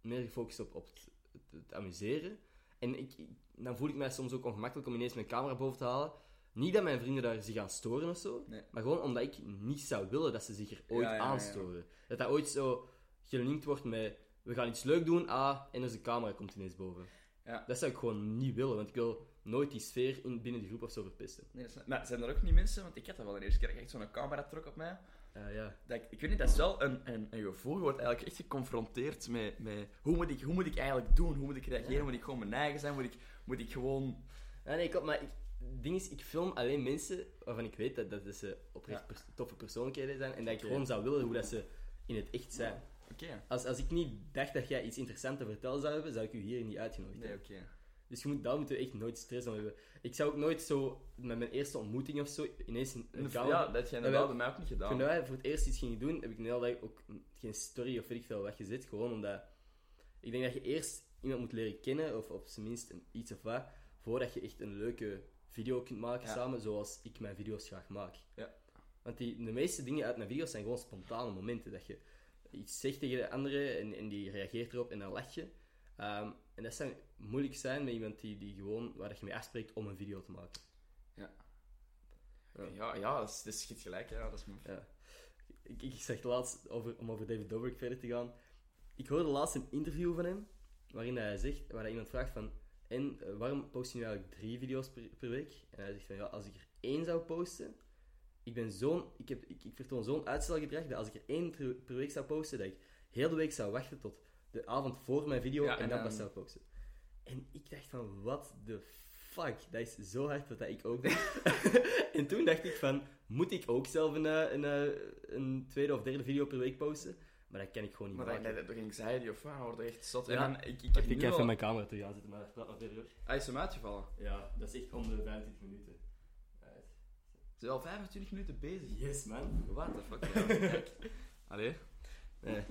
meer gefocust op, op het, het- het amuseren. En ik, dan voel ik mij soms ook ongemakkelijk om ineens mijn camera boven te halen. Niet dat mijn vrienden daar zich aan storen of zo, Nee. maar gewoon omdat ik niet zou willen dat ze zich er ooit Ja, ja, ja, aan ja. storen. Dat dat ooit zo gelinkt wordt met we gaan iets leuk doen, ah, en onze camera komt ineens boven. Ja. Dat zou ik gewoon niet willen, want ik wil nooit die sfeer in, binnen de groep of zo verpesten. Nee, maar zijn er ook niet mensen, want ik had dat wel de eerste keer, dat ik echt zo'n camera trok op mij. Ja, ja. Dat ik, ik weet niet, dat is wel een, een, een gevoel. Je wordt eigenlijk echt geconfronteerd met, met hoe, moet ik, hoe moet ik eigenlijk doen? Hoe moet ik reageren? Ja. Moet ik gewoon mijn eigen zijn? Moet ik, moet ik gewoon... Ja, nee, klopt, maar ik, het ding is, ik film alleen mensen waarvan ik weet dat, dat ze oprecht pers- toffe persoonlijkheden zijn en dat ik gewoon zou willen hoe dat ze in het echt zijn. Oké. Als, als ik niet dacht dat jij iets interessants te vertellen zou hebben, zou ik u hier niet uitgenodigd Nee, hebben. oké. Dus je moet, daar moeten we echt nooit stress om hebben. Ik zou ook nooit zo, met mijn eerste ontmoeting of zo, ineens een, camera... Ja, dat heb jij inderdaad bij mij ook niet gedaan. Toen wij voor het eerst iets gingen doen, heb ik een hele dag ook geen story of weet ik veel weggezet. Gewoon omdat... Ik denk dat je eerst iemand moet leren kennen, of op zijn minst een, iets of wat, voordat je echt een leuke video kunt maken Ja. samen, zoals ik mijn video's graag maak. Ja. Want die, de meeste dingen uit mijn video's zijn gewoon spontane momenten. Dat je iets zegt tegen de andere en, en die reageert erop en dan lach je. Ehm, en dat zou moeilijk zijn met iemand die, die gewoon, waar dat je mee afspreekt om een video te maken. Ja, ja, dat is, dat is schiet gelijk. Ja, dat is mijn... Ja. Ik, ik zeg laatst, over, om over David Dobrik verder te gaan. Ik hoorde laatst een interview van hem, waarin hij zegt, waar hij iemand vraagt van, en eh, waarom post je nu eigenlijk drie video's per, per week? En hij zegt van, ja, als ik er één zou posten, ik ben zo'n, ik, heb, ik, ik vertoon zo'n uitstelgedrag, dat als ik er één per, per week zou posten, dat ik heel de week zou wachten tot de avond voor mijn video Ja, en, en dan pas zou posten. En ik dacht van, what the fuck, dat is zo hard wat dat ik ook doe. en toen dacht ik van, moet ik ook zelf een, eh, een, eh, een tweede of derde video per week posten? Maar dat kan ik gewoon niet Maar dan, maken. dan, dan ging anxiety of wat, word je echt zot. Ja. En dan, ik, ik Ik, ik even al... mijn camera terug aanzetten, maar praat nog verder hoor. Hij is hem uitgevallen. Ja, dat is echt om de 25 minuten. Ze zijn al 25 minuten bezig. Yes, man. What the fuck? Ja. Allee. Nee.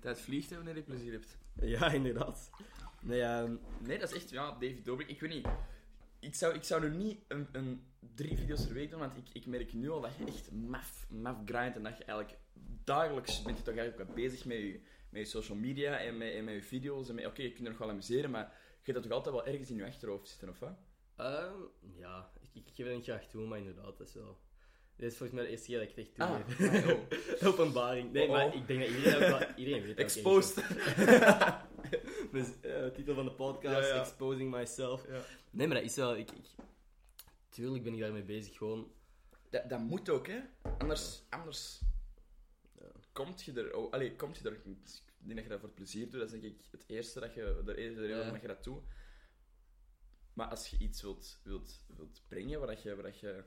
Tijd vliegt hè, wanneer je plezier hebt. Ja, inderdaad. Nee, ehm, Nee, dat is echt, ja, David Dobrik. Ik weet niet. Ik zou, ik zou er niet een, een drie video's per week doen, want ik, ik merk nu al dat je echt maf, maf grindt en dat je eigenlijk dagelijks bent je toch eigenlijk wel bezig met je, met je social media en met, en met je video's. En met, oké, je kunt er nog wel amuseren, maar je hebt dat toch altijd wel ergens in je achterhoofd zitten, of wat? ehm, ja, ik, ik geef het niet graag toe, maar inderdaad, dat is wel... Dit is volgens mij de eerste keer dat ik het echt doe. Ah, oh. Openbaring. Nee, Oh, maar oh. ik denk dat iedereen, ook wel, iedereen weet dat ik Exposed. Dus, eh, titel van de podcast, Ja, ja. Exposing Myself. Ja. Nee, maar dat is wel... Ik, ik, tuurlijk ben ik daarmee bezig, gewoon... Dat, dat moet ook, hè? Anders, anders Ja. komt je er. Oh, allee, komt je er. Ik denk dat je dat voor plezier doet. Dat is denk ik het eerste dat je. De eerste reden Ja. waarom dat je dat doet. Maar als je iets wilt, wilt, wilt brengen waar, dat je, waar dat je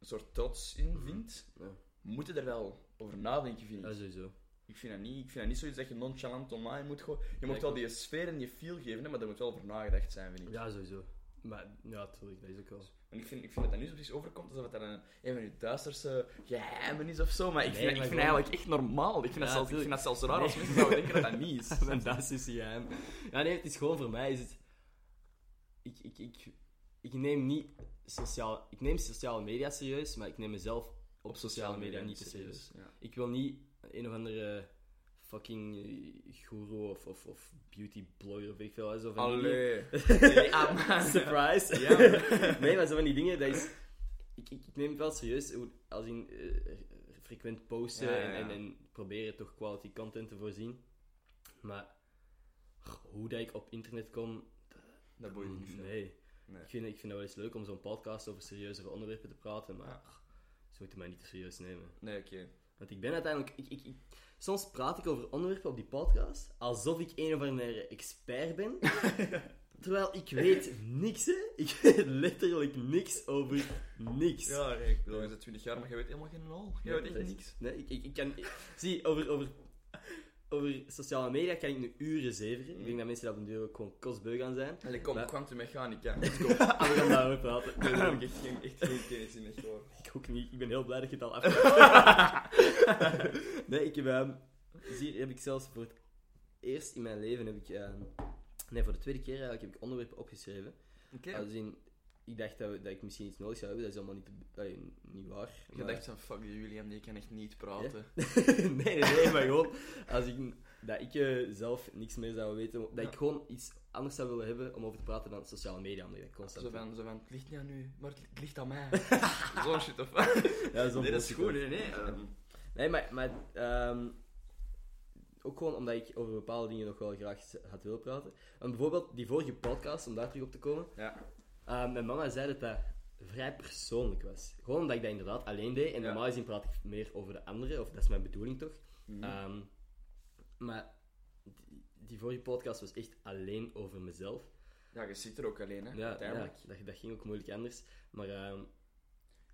een soort trots in vindt, Ja, moet je er wel over nadenken, vind ik. ja sowieso. Ik vind dat niet, ik vind dat niet zoiets dat je nonchalant online moet gooien. Je moet ik wel die sfeer en die feel geven, hè, maar daar moet wel over nagedacht zijn, vind ik. Ja, sowieso. Maar ja, tuurlijk, dat is ook wel... En ik vind, ik vind dat dat nu zo precies overkomt alsof het dan een, een van je duisterste geheimen is of zo. Maar ik Nee, vind, ik maar vind gewoon- eigenlijk echt normaal. Ik vind, dat, zelfs, ik vind dat zelfs raar als mensen zouden denken dat dat niet is. Das is geheim. Ja, nee, het is gewoon voor mij is het... Ik, ik, ik, ik neem niet sociaal... Ik neem sociale media serieus, maar ik neem mezelf op, sociale media niet te serieus. Ja. Ik wil niet een of andere fucking eh, guru of, of, of beauty blogger of weet ik veel. Zo van Allee. Nee, ah. Surprise. Ja, nee, maar zo van die dingen, dat is... Ik, ik, ik neem het wel serieus, als in eh, frequent posten Ja, ja, En, en, proberen toch quality content te voorzien. Maar hoe dat ik op internet kom, Dat boeit je niet veel. nee. Nee. Ik, vind, ik vind het wel eens leuk om zo'n podcast over serieuzere onderwerpen te praten, maar Ja. ze moeten mij niet te serieus nemen. Nee, oké. Want ik ben uiteindelijk... Ik, ik, ik- soms praat ik over onderwerpen op die podcast alsof ik een of andere expert ben. terwijl ik weet niks, hè. Ik weet letterlijk niks over niks. Ja, nee, ik bedoel, je bent 20 jaar, maar je weet helemaal geen nul. Je weet echt niks. Nee, ik, ik, ik kan... Zie, over, over, over sociale media kan ik nu uren zeveren. Ik denk dat mensen dat op een duur ook gewoon kostbeu gaan zijn. Allee, kom, Maar- kwantummechanica. Let's go. We gaan daarover praten. Daar heb ik echt geen, echt geen kennis in, echt hoor. Ik ook niet. Ik ben heel blij dat je het al afgehaakt Nee, ik heb... ehm, zie, hier heb ik zelfs voor het eerst in mijn leven heb ik... ehm, nee, voor de tweede keer eigenlijk heb ik onderwerpen opgeschreven. Oké. Als in, ik dacht dat, we- dat ik misschien iets nodig zou hebben. Dat is allemaal niet, allee, niet waar. Je maar- dacht van, fuck William, die kan echt niet praten. nee, nee, nee, maar gewoon als ik, dat ik eh, zelf niks meer zou weten, dat Ja. ik gewoon iets anders zou willen hebben om over te praten dan sociale media, omdat ik constant Zo van, zo van, het ligt niet aan u, maar het ligt aan mij. Zo'n shit, of Ja, zo'n Nee, dat is goed, nee, nee. Nee, maar, maar ehm, ook gewoon omdat ik over bepaalde dingen nog wel graag had willen praten. Want bijvoorbeeld die vorige podcast, om daar terug op te komen, ja. Eh, mijn mama zei dat dat vrij persoonlijk was. Gewoon omdat ik dat inderdaad alleen deed. En normaal gezien praat ik meer over de anderen, of dat is mijn bedoeling toch. Mhm. Ehm, maar die, die vorige podcast was echt alleen over mezelf. ja, je zit er ook alleen, hè, Ja, uiteindelijk. ja, dat, dat ging ook moeilijk anders. Maar ehm,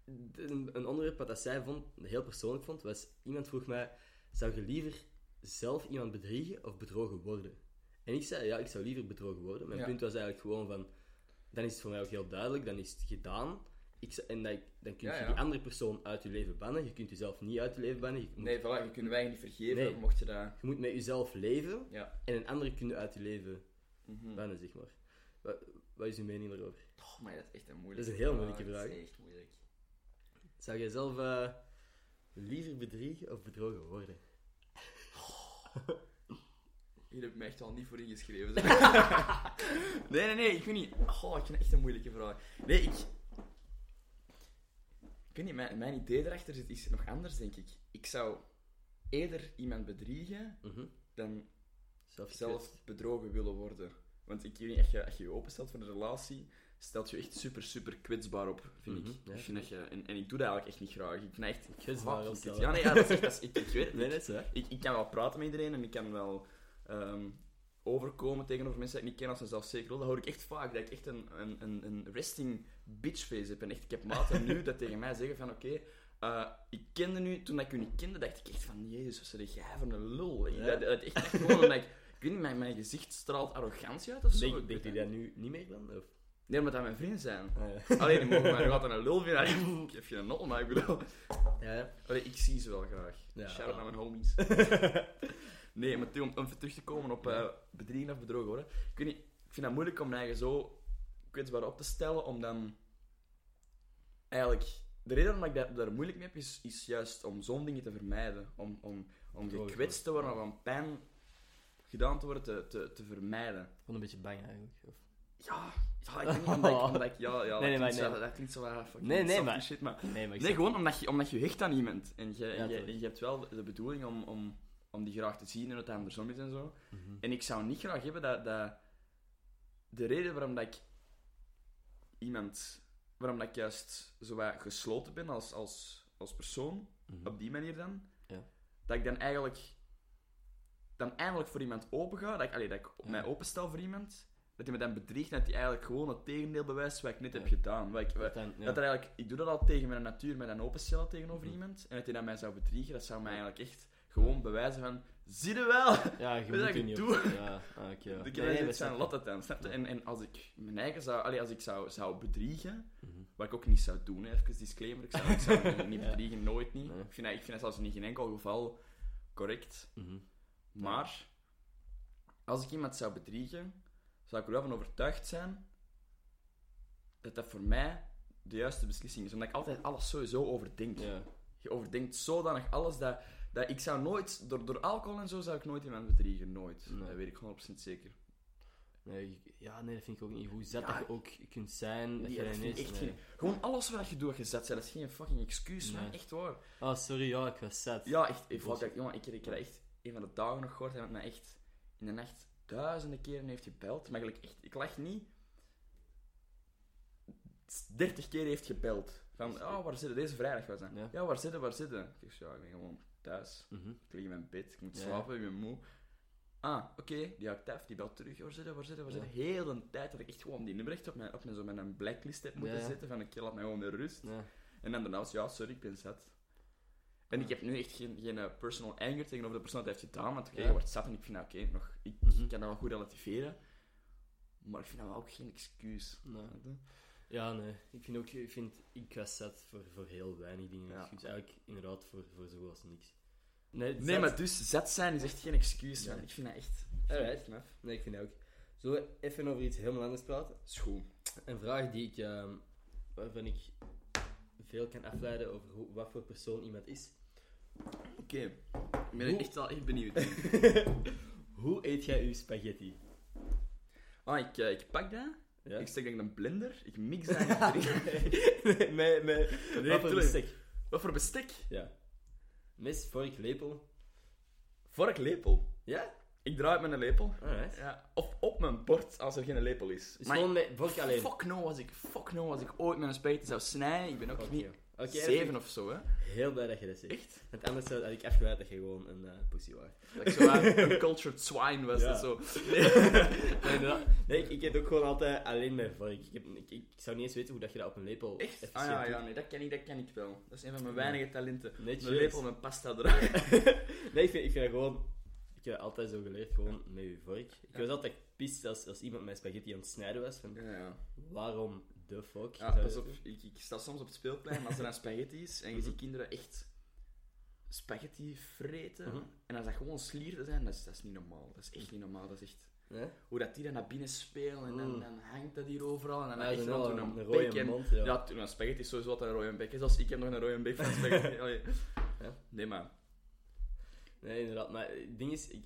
de- een, een onderwerp wat dat zij vond, heel persoonlijk vond, was... Iemand vroeg mij, zou je liever zelf iemand bedriegen of bedrogen worden? En ik zei, ja, ik zou liever bedrogen worden. Mijn Ja. punt was eigenlijk gewoon van... Dan is het voor mij ook heel duidelijk, dan is het gedaan. Ik, en dat, dan kun je Ja, ja. die andere persoon uit je leven bannen. Je kunt jezelf niet uit je leven bannen. Je moet, Nee, voilà, je kunt wij niet vergeven, Nee. mocht je dat... je moet met jezelf leven. Ja. En een andere kun je uit je leven Mhm. bannen, zeg maar. Wat, wat is uw mening daarover? Oh, maar dat is echt een moeilijke Dat is een heel moeilijke Dat vraag. is echt moeilijk. Zou jij zelf eh, liever bedriegen of bedrogen worden? Hier heb ik me echt al niet voor ingeschreven. nee, nee, nee, ik weet niet. Oh, ik vind het echt een moeilijke vraag. Nee, ik... Ik weet niet, mijn, mijn idee erachter zit is nog anders, denk ik. Ik zou eerder iemand bedriegen Mhm. dan Zelf, zelf bedrogen willen worden. Want ik weet niet, als je als je, je openstelt voor een relatie, stelt je echt super, super kwetsbaar op, vind Mhm, ik. ja. Ik vind dat je, en, en ik doe dat eigenlijk echt niet graag. Ik dat echt Kwetsbaar Ja, nee, ja, dat is echt, dat is, ik, ik weet het Nee. Ik, ik kan wel praten met iedereen en ik kan wel ehm, overkomen tegenover mensen die ik niet ken als een zelfzeker wil. Dat hoor ik echt vaak, dat ik echt een, een, een, een resting bitchface heb. En echt, ik heb maten nu dat tegen mij zeggen van oké, eh, ik kende nu, toen ik u niet kende, dacht ik echt van jezus, wat zeg jij voor een lul. Ja. Dat, dat echt, echt gewoon omdat ik, ik weet niet, mijn, mijn gezicht straalt arrogantie uit of zo. Denk, denkt het dat nu niet meer dan? Of? Nee, omdat dat mijn vrienden zijn. Ah, ja. Alleen die mogen mij nog altijd een lul vinden. Ik heb geen nul, maar ik bedoel... ja. Allee, ik zie ze wel graag. Ja, Shout-out naar mijn homies. Nee, maar om, om even terug te komen op eh bedriegen of bedrogen worden. Ik weet niet, ik vind dat moeilijk om mij eigen zo kwetsbaar op te stellen, om dan... Eigenlijk... De reden waarom ik daar, daar moeilijk mee heb, is, is juist om zo'n dingen te vermijden. Om, om, om gekwetst te worden of om pijn gedaan te worden te, te, te vermijden. Gewoon een beetje bang eigenlijk. Of... Ja, ja ik niet, omdat ik... Omdat ik ja, ja, Nee, nee, dat, maar klinkt zo, nee. dat klinkt zo Nee, nee, maar- Shit, maar Nee, maar ik Nee, gewoon omdat je, omdat je hecht aan iemand. En je, en je, je hebt wel de bedoeling om, om, om die graag te zien en het andersom is en zo. Mhm. En ik zou niet graag hebben dat, dat de reden waarom dat ik iemand, waarom dat ik juist zo wat gesloten ben als, als, als persoon, Mhm. op die manier dan, Ja. dat ik dan eigenlijk dan eindelijk voor iemand open ga, dat ik, allee, dat ik Ja. mij openstel voor iemand, dat hij me dan bedriegt en dat hij eigenlijk gewoon het tegendeel bewijst wat ik net Ja. heb gedaan. Wat ik, Dat dan- dat er eigenlijk, ik doe dat al tegen mijn natuur, met een openstellen tegenover Mhm. iemand. En dat hij dan mij zou bedriegen, dat zou mij eigenlijk echt gewoon bewijzen van... Zie je wel? Ja, je Weet moet dat ik niet doe? op... Ja, ah, oké. ja. Nee, nee, zijn het dan, snap je? En, en als ik mijn eigen zou... Allee, als ik zou, zou bedriegen, Mhm. wat ik ook niet zou doen, hè, even disclaimer, ik zou, ik zou niet, niet Ja. bedriegen, nooit niet. Nee. Ik, vind dat, ik vind dat zelfs in geen enkel geval correct. Mhm. Maar, als ik iemand zou bedriegen, zou ik er wel van overtuigd zijn dat dat voor mij de juiste beslissing is. Omdat ik altijd alles sowieso overdenk. Ja. Je overdenkt zodanig alles dat, dat ik zou nooit, door, door alcohol en zo, zou ik nooit iemand bedriegen. Nooit. Nee. Dat weet ik 100% zeker. Nee, ik- ja, nee, dat vind ik ook niet. Hoe zet Ja. dat je ook kunt zijn, Nee, dat ik echt nee. geen... Gewoon alles wat je doet, wat je zet zijn, dat is geen fucking excuus, man. Nee. Echt waar. Ah, sorry, ja, ik was zat. Ja, echt. Ik, Bullshit. fuck, jongen, ik, ik heb echt een van de dagen nog gehoord. Hij heeft mij echt in de nacht duizenden keren heeft gebeld. Maar gelijk echt, ik lach niet. 30 keer heeft gebeld. Van, oh, waar zitten Deze vrijdag was dat. Ja. Ja, waar zitten, waar zitten? Ik zeg, ja, ik ben gewoon thuis. Mhm. Ik lig in mijn bed, ik moet Ja. slapen, ik ben moe. Ah, oké, die actief, die belt terug. Waar zitten, waar zitten, waar Ja. zitten? Heel de tijd dat ik echt gewoon die nummer echt op mijn, op mijn, zo met een blacklist heb moeten zetten. Van, ik laat mij gewoon in rust. En dan daarna was ja, sorry, ik ben zat. En ik heb nu echt geen, geen eh, personal anger tegenover de persoon dat heeft gedaan, want oké, je wordt zat en ik vind dat oké, nog, ik Mhm. kan dat wel goed relativeren. Maar ik vind dat wel ook geen excuus. Nee. Ja, nee. Ik vind ook, ik vind, ik was zat voor, voor heel weinig dingen. Ja. Dus eigenlijk inderdaad voor, voor zo als niks. Nee, Nee, zat- maar dus zat zijn is echt geen excuus, man. Nee. Ik vind dat echt. Alright. maf. Nee, ik vind dat ook. Zullen we even over iets helemaal anders praten? Goed. Een vraag die ik, ehm, waarvan ik veel kan afleiden over hoe, wat voor persoon iemand is. Oké. Ik ben Hoe- echt wel echt benieuwd. Hoe eet jij uw spaghetti? Ah, ik, eh, ik pak dat, Ja? ik steek in een blender, ik mix dat en ik drink. met, met, Nee, wat voor bestek? Wat voor bestek? Ja. Mes, vork, lepel. Vork lepel. Ja? Ik draai het met een lepel. Alright. Ja. Of op mijn bord als er geen lepel is. Dus Maar gewoon met vork alleen. Fuck no, als ik, fuck no, als ik ooit met een spaghetti zou snijden, ik ben ook niet Oké, zeven of zo, hè. Heel blij dat je dat zegt. Echt? Want anders zou- had ik afgeleid dat je gewoon een eh pussy was. Dat ik zo een cultured swine was, Ja. dat zo. Nee, inderdaad. nee ik, ik eet ook gewoon altijd alleen met vork. Ik, heb, ik, ik zou niet eens weten hoe dat je dat op een lepel Echt? efficiënt Ah ja, ja, nee, dat ken ik, dat ken ik wel. Dat is een van mijn weinige talenten. Netjes. Een lepel met pasta draaien. Nee, ik vind, ik vind dat gewoon... Ik heb altijd zo geleerd, gewoon met je vork. Ik was altijd pist als, als iemand mijn spaghetti aan het snijden was. Van, waarom de fuck? Ja, pas op, ik, ik sta soms op het speelplein als er een spaghetti is en je Mhm. ziet kinderen echt spaghetti vreten. Mhm. En als dat gewoon slierten zijn, dat is, dat is niet normaal. Dat is echt niet normaal. Dat is echt... Hoe dat die dan naar binnen spelen en dan, Mm. dan hangt dat hier overal. En dan Ja, echt zo'n rond wel een, een bek rode en- mond, ja. Ja, toen, een spaghetti is sowieso altijd een rode bek. Zelfs ik heb nog een rode bek van spaghetti. Ja. Nee, maar... Nee, inderdaad. Maar het ding is, ik,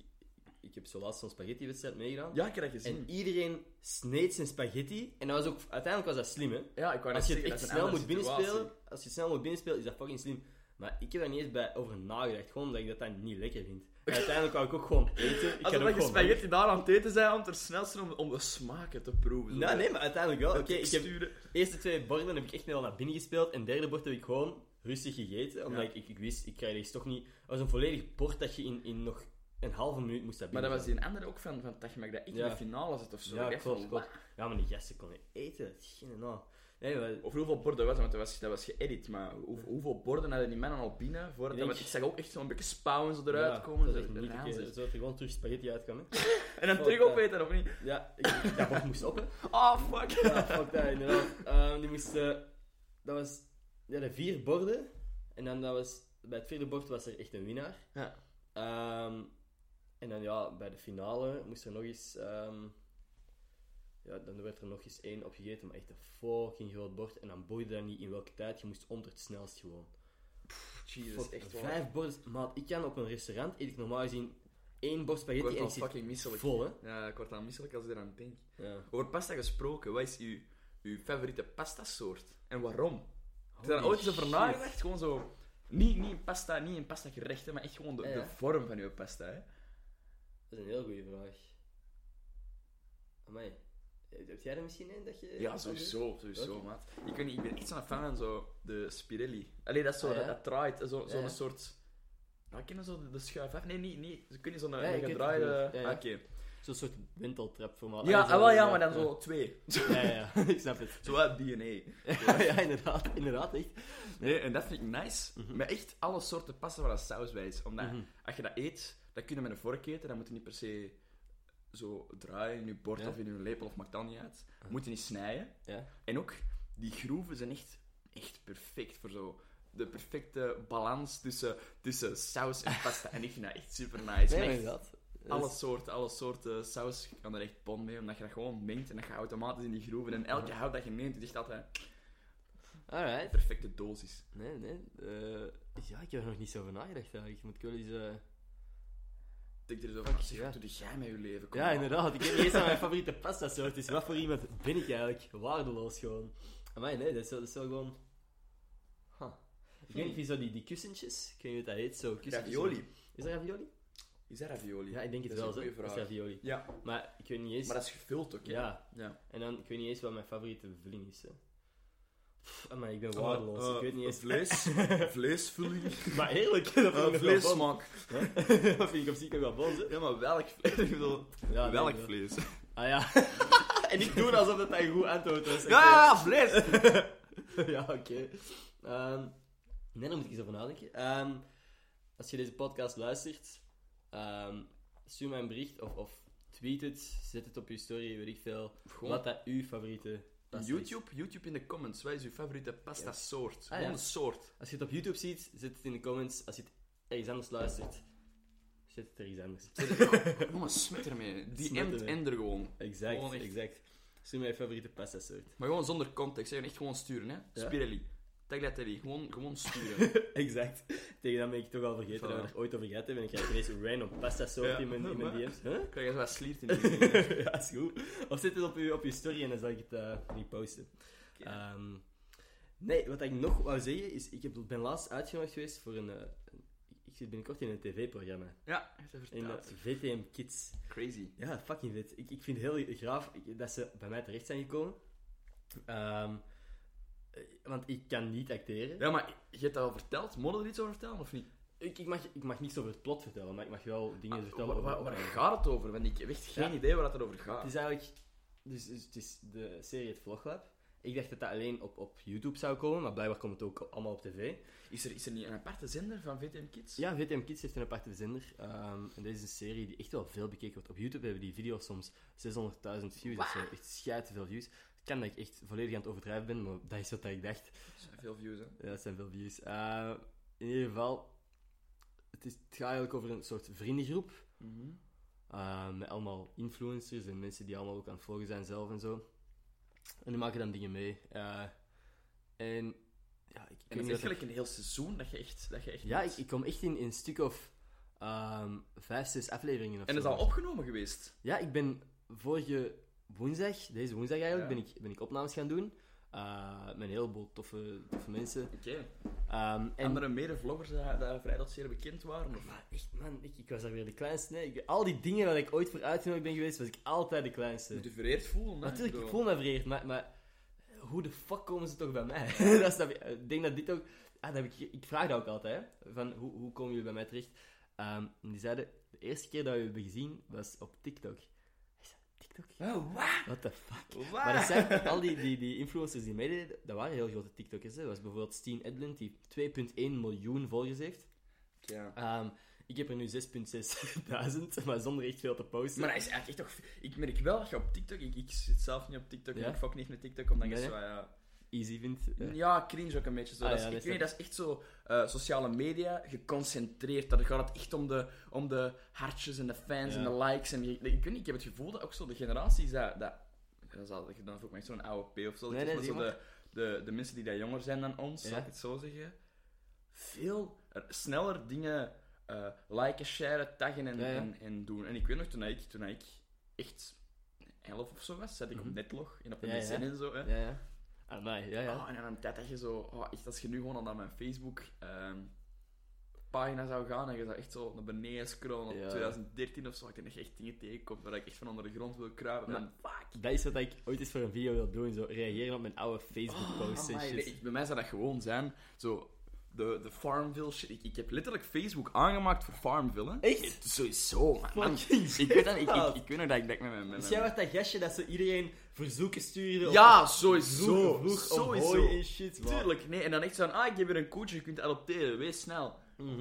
ik heb zo laatst zo'n spaghetti-wedstrijd meegedaan. Ja, ik heb dat gezien. En iedereen sneed zijn spaghetti. En dat was ook, uiteindelijk was dat slim, hè. ja, ik wou net Als je het zeggen, echt dat is een snel andere moet binnenspelen, situatie. als je het snel moet binnenspelen, is dat fucking slim. Maar ik heb daar niet eens bij over nagedacht, gewoon omdat ik dat dan niet lekker vind. En uiteindelijk wou ik ook gewoon eten. Ik Als dat ook je gewoon spaghetti daar aan het eten zijn om ter snelste om, om de smaken te proeven. zo. Nee, nee, maar uiteindelijk wel. Oké, ik heb de eerste twee borden heb ik echt wel naar binnen gespeeld. En het derde bord heb ik gewoon rustig gegeten. Omdat Ja. ik, ik, ik wist, ik krijg deze toch niet... Het was een volledig bord dat je in, in nog een halve minuut moest hebben. Maar dat was die andere ook van, van Tachmak, dat ik Ja. in de finale zat of zo. Ja, klopt. Ja, maar die gasten konden eten. Nou. Nee, maar... Of hoeveel borden was het, want dat was, dat was geëdit, maar hoe, hoeveel borden hadden die mannen al binnen? Voordat Ik denk- ik zag ook echt zo'n beetje spouwen zo eruit ja, komen. Dat zo is echt niet er gewoon terug spaghetti uitkomen? En dan terug opeten, of niet? Ja, ik, dat bord moest op, hè. Oh, fuck. Ja, fuck dat, inderdaad. Ehm, die moesten... Dat was... Die hadden vier borden. En dan dat was... Bij het vierde bord was er echt een winnaar. Ja. Ehm, En dan ja, bij de finale moest er nog eens... ehm, ja, dan werd er nog eens één opgegeten, maar echt een fucking groot bord. En dan boeide dat niet in welke tijd, je moest onder het snelst gewoon. Jesus, Voor echt waar. Vijf borden. Maar ik kan op een restaurant, eet ik normaal gezien één bord spaghetti en ik fucking misselijk. vol, hè. Ja, ik word al misselijk als ik eraan denk. Ja. Over pasta gesproken, wat is uw, uw favoriete pastasoort? En waarom? Heb je daar Holy ooit eens over nagedacht? Gewoon zo... Niet, niet in pasta, niet in pasta gerechten, maar echt gewoon de, Ja, ja. de vorm van uw pasta, hè? Dat is een heel goede vraag. Amai. Heb jij er misschien een dat je... Ja, sowieso, sowieso, Oké. maat. Ik weet niet, ik ben echt zo'n fan van zo de Spirelli. Allee, dat is zo, Ah, ja? dat, dat draait, zo, zo'n Ja. soort... Nou, ken je zo de, de schuif af? Nee, niet, niet. Ze kunnen zo'n Ja, een ik weet gedraaide... wel. Ja, ja. Ah, Oké. Zo'n soort wenteltrap voor mij. Ja, Ah, wel, ja, maar dan ja. zo twee. Ja, ja, ik snap het. Zo wat DNA. ja, inderdaad, inderdaad, echt. Nee, en dat vind ik nice. Mhm. Met echt alle soorten pasta waar dat saus bij is. Omdat Mhm. als je dat eet, dat kun je met een vork eten. Dan moet je niet per se zo draaien in je bord Ja. of in je lepel, of maakt dat niet uit. Moet je niet snijden. Ja. En ook, die groeven zijn echt, echt perfect voor zo... De perfecte balans tussen, tussen saus en pasta. en ik vind dat echt super nice. Nee, echt inderdaad. Alle soorten, alle soorten saus kan er echt bon mee, omdat je dat gewoon mengt en dat je automatisch in die groeven. En elke hout dat je neemt, is echt altijd Alright. perfecte dosis. Nee, nee. eh, ja, ik heb er nog niet zo over nagedacht eigenlijk. Moet ik wel eens... eh, Denk er zo van, zeg, wat doe jij met je leven? Kom Ja, inderdaad. Ik niet eens wat mijn favoriete pasta soort is. Wat voor iemand ben ik eigenlijk? Waardeloos gewoon. Maar nee, dat is wel, dat is wel gewoon... Huh. Ik weet niet of je zo die, die kussentjes... Ik weet niet hoe dat heet, zo kussentjes. Ravioli. Is dat ravioli? Is dat ravioli? Ja, ik denk het Dat is wel, een Dat is vraag. ravioli. Ja, Maar ik weet niet eens... maar dat is gevuld ook, hè? Ja, ja. en dan, ik weet niet eens wat mijn favoriete vulling is. Hè. Pff, maar ik ben Oh, waardeloos. eh, ik weet niet eens... Vlees, vleesvulling, Maar heerlijk, dat vind uh, ik vleessmaak. Dat vind ik op zich nog wel bon, hè. Ja, maar welk vlees? Ja, welk wel. vlees? Ah ja. en ik doe alsof dat een goed antwoord was. Ja, ja, vlees! ja, oké. Ehm, nee, daar moet ik eens over nadenken. Ehm, als je deze podcast luistert, ehm, stuur mij een bericht of, of tweet het, zet het op je story, weet ik veel. Gewoon Wat dat uw favoriete pasta is. YouTube, YouTube in de comments. Wat is uw favoriete pasta soort? Ah, Gewoon ja. de soort. Als je het op YouTube ziet, zet het in de comments. Als je het ergens anders luistert, zet het ergens anders. Gewoon smet ermee. Die end ermee. ender gewoon. Exact, Gewoon exact. Stuur mij je favoriete pasta soort. Maar gewoon zonder context. Echt gewoon sturen, hè. Ja. Spirelli. Tagliatelle. Gewoon, gewoon sturen. exact. Tegen dat ben ik toch al vergeten dat we er ooit over gehad hebben. En ik krijg ineens een random pasta soort Ja. in mijn, in mijn DM's. Huh? Krijg je zo wat sliert in de ja, is goed. Of zet het op je, op je story en dan zal ik het eh niet posten. Oké. Ehm, nee, wat ik nog wou zeggen is, ik heb, ben laatst uitgenodigd geweest voor een... eh, een- ik zit binnenkort in een tv-programma. Ja, heeft hij In eh, verteld. VTM Kids. Crazy. Ja, fucking vet. Ik, ik vind het heel graaf dat ze bij mij terecht zijn gekomen. Ehm, eh, want ik kan niet acteren. Ja, maar je hebt dat al verteld. Moet je er iets over vertellen, of niet? Ik, ik, mag, ik mag niets over het plot vertellen, maar ik mag wel dingen Ah, vertellen. waar, over- waar, waar gaat het over? Want ik heb echt geen Ja. idee waar het over gaat. Het is eigenlijk... Dus, dus het is de serie Het Vloglab. Ik dacht dat dat alleen op, op YouTube zou komen, maar blijkbaar komt het ook allemaal op tv. Is er, is er niet een aparte zender van VTM Kids? Ja, VTM Kids heeft een aparte zender. Ehm, en deze is een serie die echt wel veel bekeken wordt. Op YouTube hebben die video's soms 600.000 views. Dat is echt schijt veel views. Kan dat ik echt volledig aan het overdrijven ben, maar dat is wat ik dacht. Dat zijn veel views, hè. Ja, dat zijn veel views. Eh, in ieder geval, het, is, het gaat eigenlijk over een soort vriendengroep. eh, met allemaal influencers en mensen die allemaal ook aan het volgen zijn zelf en zo. En die maken dan dingen mee. Eh, en ja, ik, ik En het is gelijk een heel seizoen dat je echt... Dat je echt Ja, ik, ik kom echt in, in een stuk of ehm, vijf, zes afleveringen of En dat zo. is al opgenomen geweest. Ja, ik ben vorige woensdag, deze woensdag eigenlijk, ben, ik, ben ik opnames gaan doen. eh, met een heleboel toffe, toffe mensen. Oké. Ehm, en Andere mede-vloggers die, vrij dat zeer bekend waren? Of? Maar echt, man, ik, ik was daar weer de kleinste. Ik, al die dingen waar ik ooit voor uitgenodigd ben geweest, was ik altijd de kleinste. Moet je vereerd voelen? Natuurlijk, ik voel me vereerd, maar, maar hoe de fuck komen ze toch bij mij? dat snap je. Ik denk dat dit ook... Ah, dat heb ik, ik vraag dat ook altijd, hè. Van, hoe, hoe komen jullie bij mij terecht? Ehm, die zeiden, de eerste keer dat we je hebben gezien, was op TikTok. Ik TikTok? Oh, wat? What the fuck? Maar dat zijn al die, die, die influencers die meededen, dat waren heel grote TikTokers. Hè. Dat was bijvoorbeeld Steen Edlund, die 2,1 miljoen volgers heeft. Ja. Ehm, ik heb er nu 6.600, maar zonder echt veel te posten. Maar dat is eigenlijk echt toch... Ik merk wel dat je op TikTok... Ik, ik zit zelf niet op TikTok, Ja? ik fok niet met TikTok, omdat je Nee, zo... Ja, easy vindt. eh. Ja, cringe ook een beetje zo. Ah, dat, is, ja, ik dat weet is niet, dat is echt zo eh, sociale media geconcentreerd. Daar gaat het echt om de, om de hartjes en de fans Ja. en de likes. En je- ik, weet niet, ik heb het gevoel dat ook zo de generaties dat... dat dat ik dan ook maar echt zo'n oude P of zo. Nee, dat nee, is maar zo de, de, de mensen die daar jonger zijn dan ons, Ja. zal ik het zo zeggen, veel er- sneller dingen eh liken, sharen, taggen en, Ja. En, en doen. En ik weet nog, toen ik, toen ik echt 11 of zo was, zat ik Mhm. op Netlog en op de Ja, en zo. Hè. Ja, ja. Oh, en dan een tijd dat je zo, oh, echt als je nu gewoon naar mijn Facebook ehm, pagina zou gaan en je zou echt zo naar beneden scrollen op Ja. 2013 of zo, ik denk dat je echt dingen tegenkomt waar ik echt van onder de grond wil kruipen. En fuck! Dat is wat ik ooit eens voor een video wil doen. Zo reageren op mijn oude en Amai, shit. nee, ik- bij mij zou dat gewoon zijn, zo, de, de Farmville shit. Ik, ik heb letterlijk Facebook aangemaakt voor Farmville. hè. Echt? Sowieso, man. Ik weet, dat, ik, ik, ik weet nog dat ik dat met mijn... Dus jij was dat gastje dat zo iedereen verzoeken stuurde? Ja, of- sowieso. Vroeg, Sowieso. En shit. wow. Tuurlijk, nee. En dan echt zo van, ah, ik heb weer een koetje, je kunt adopteren, wees snel.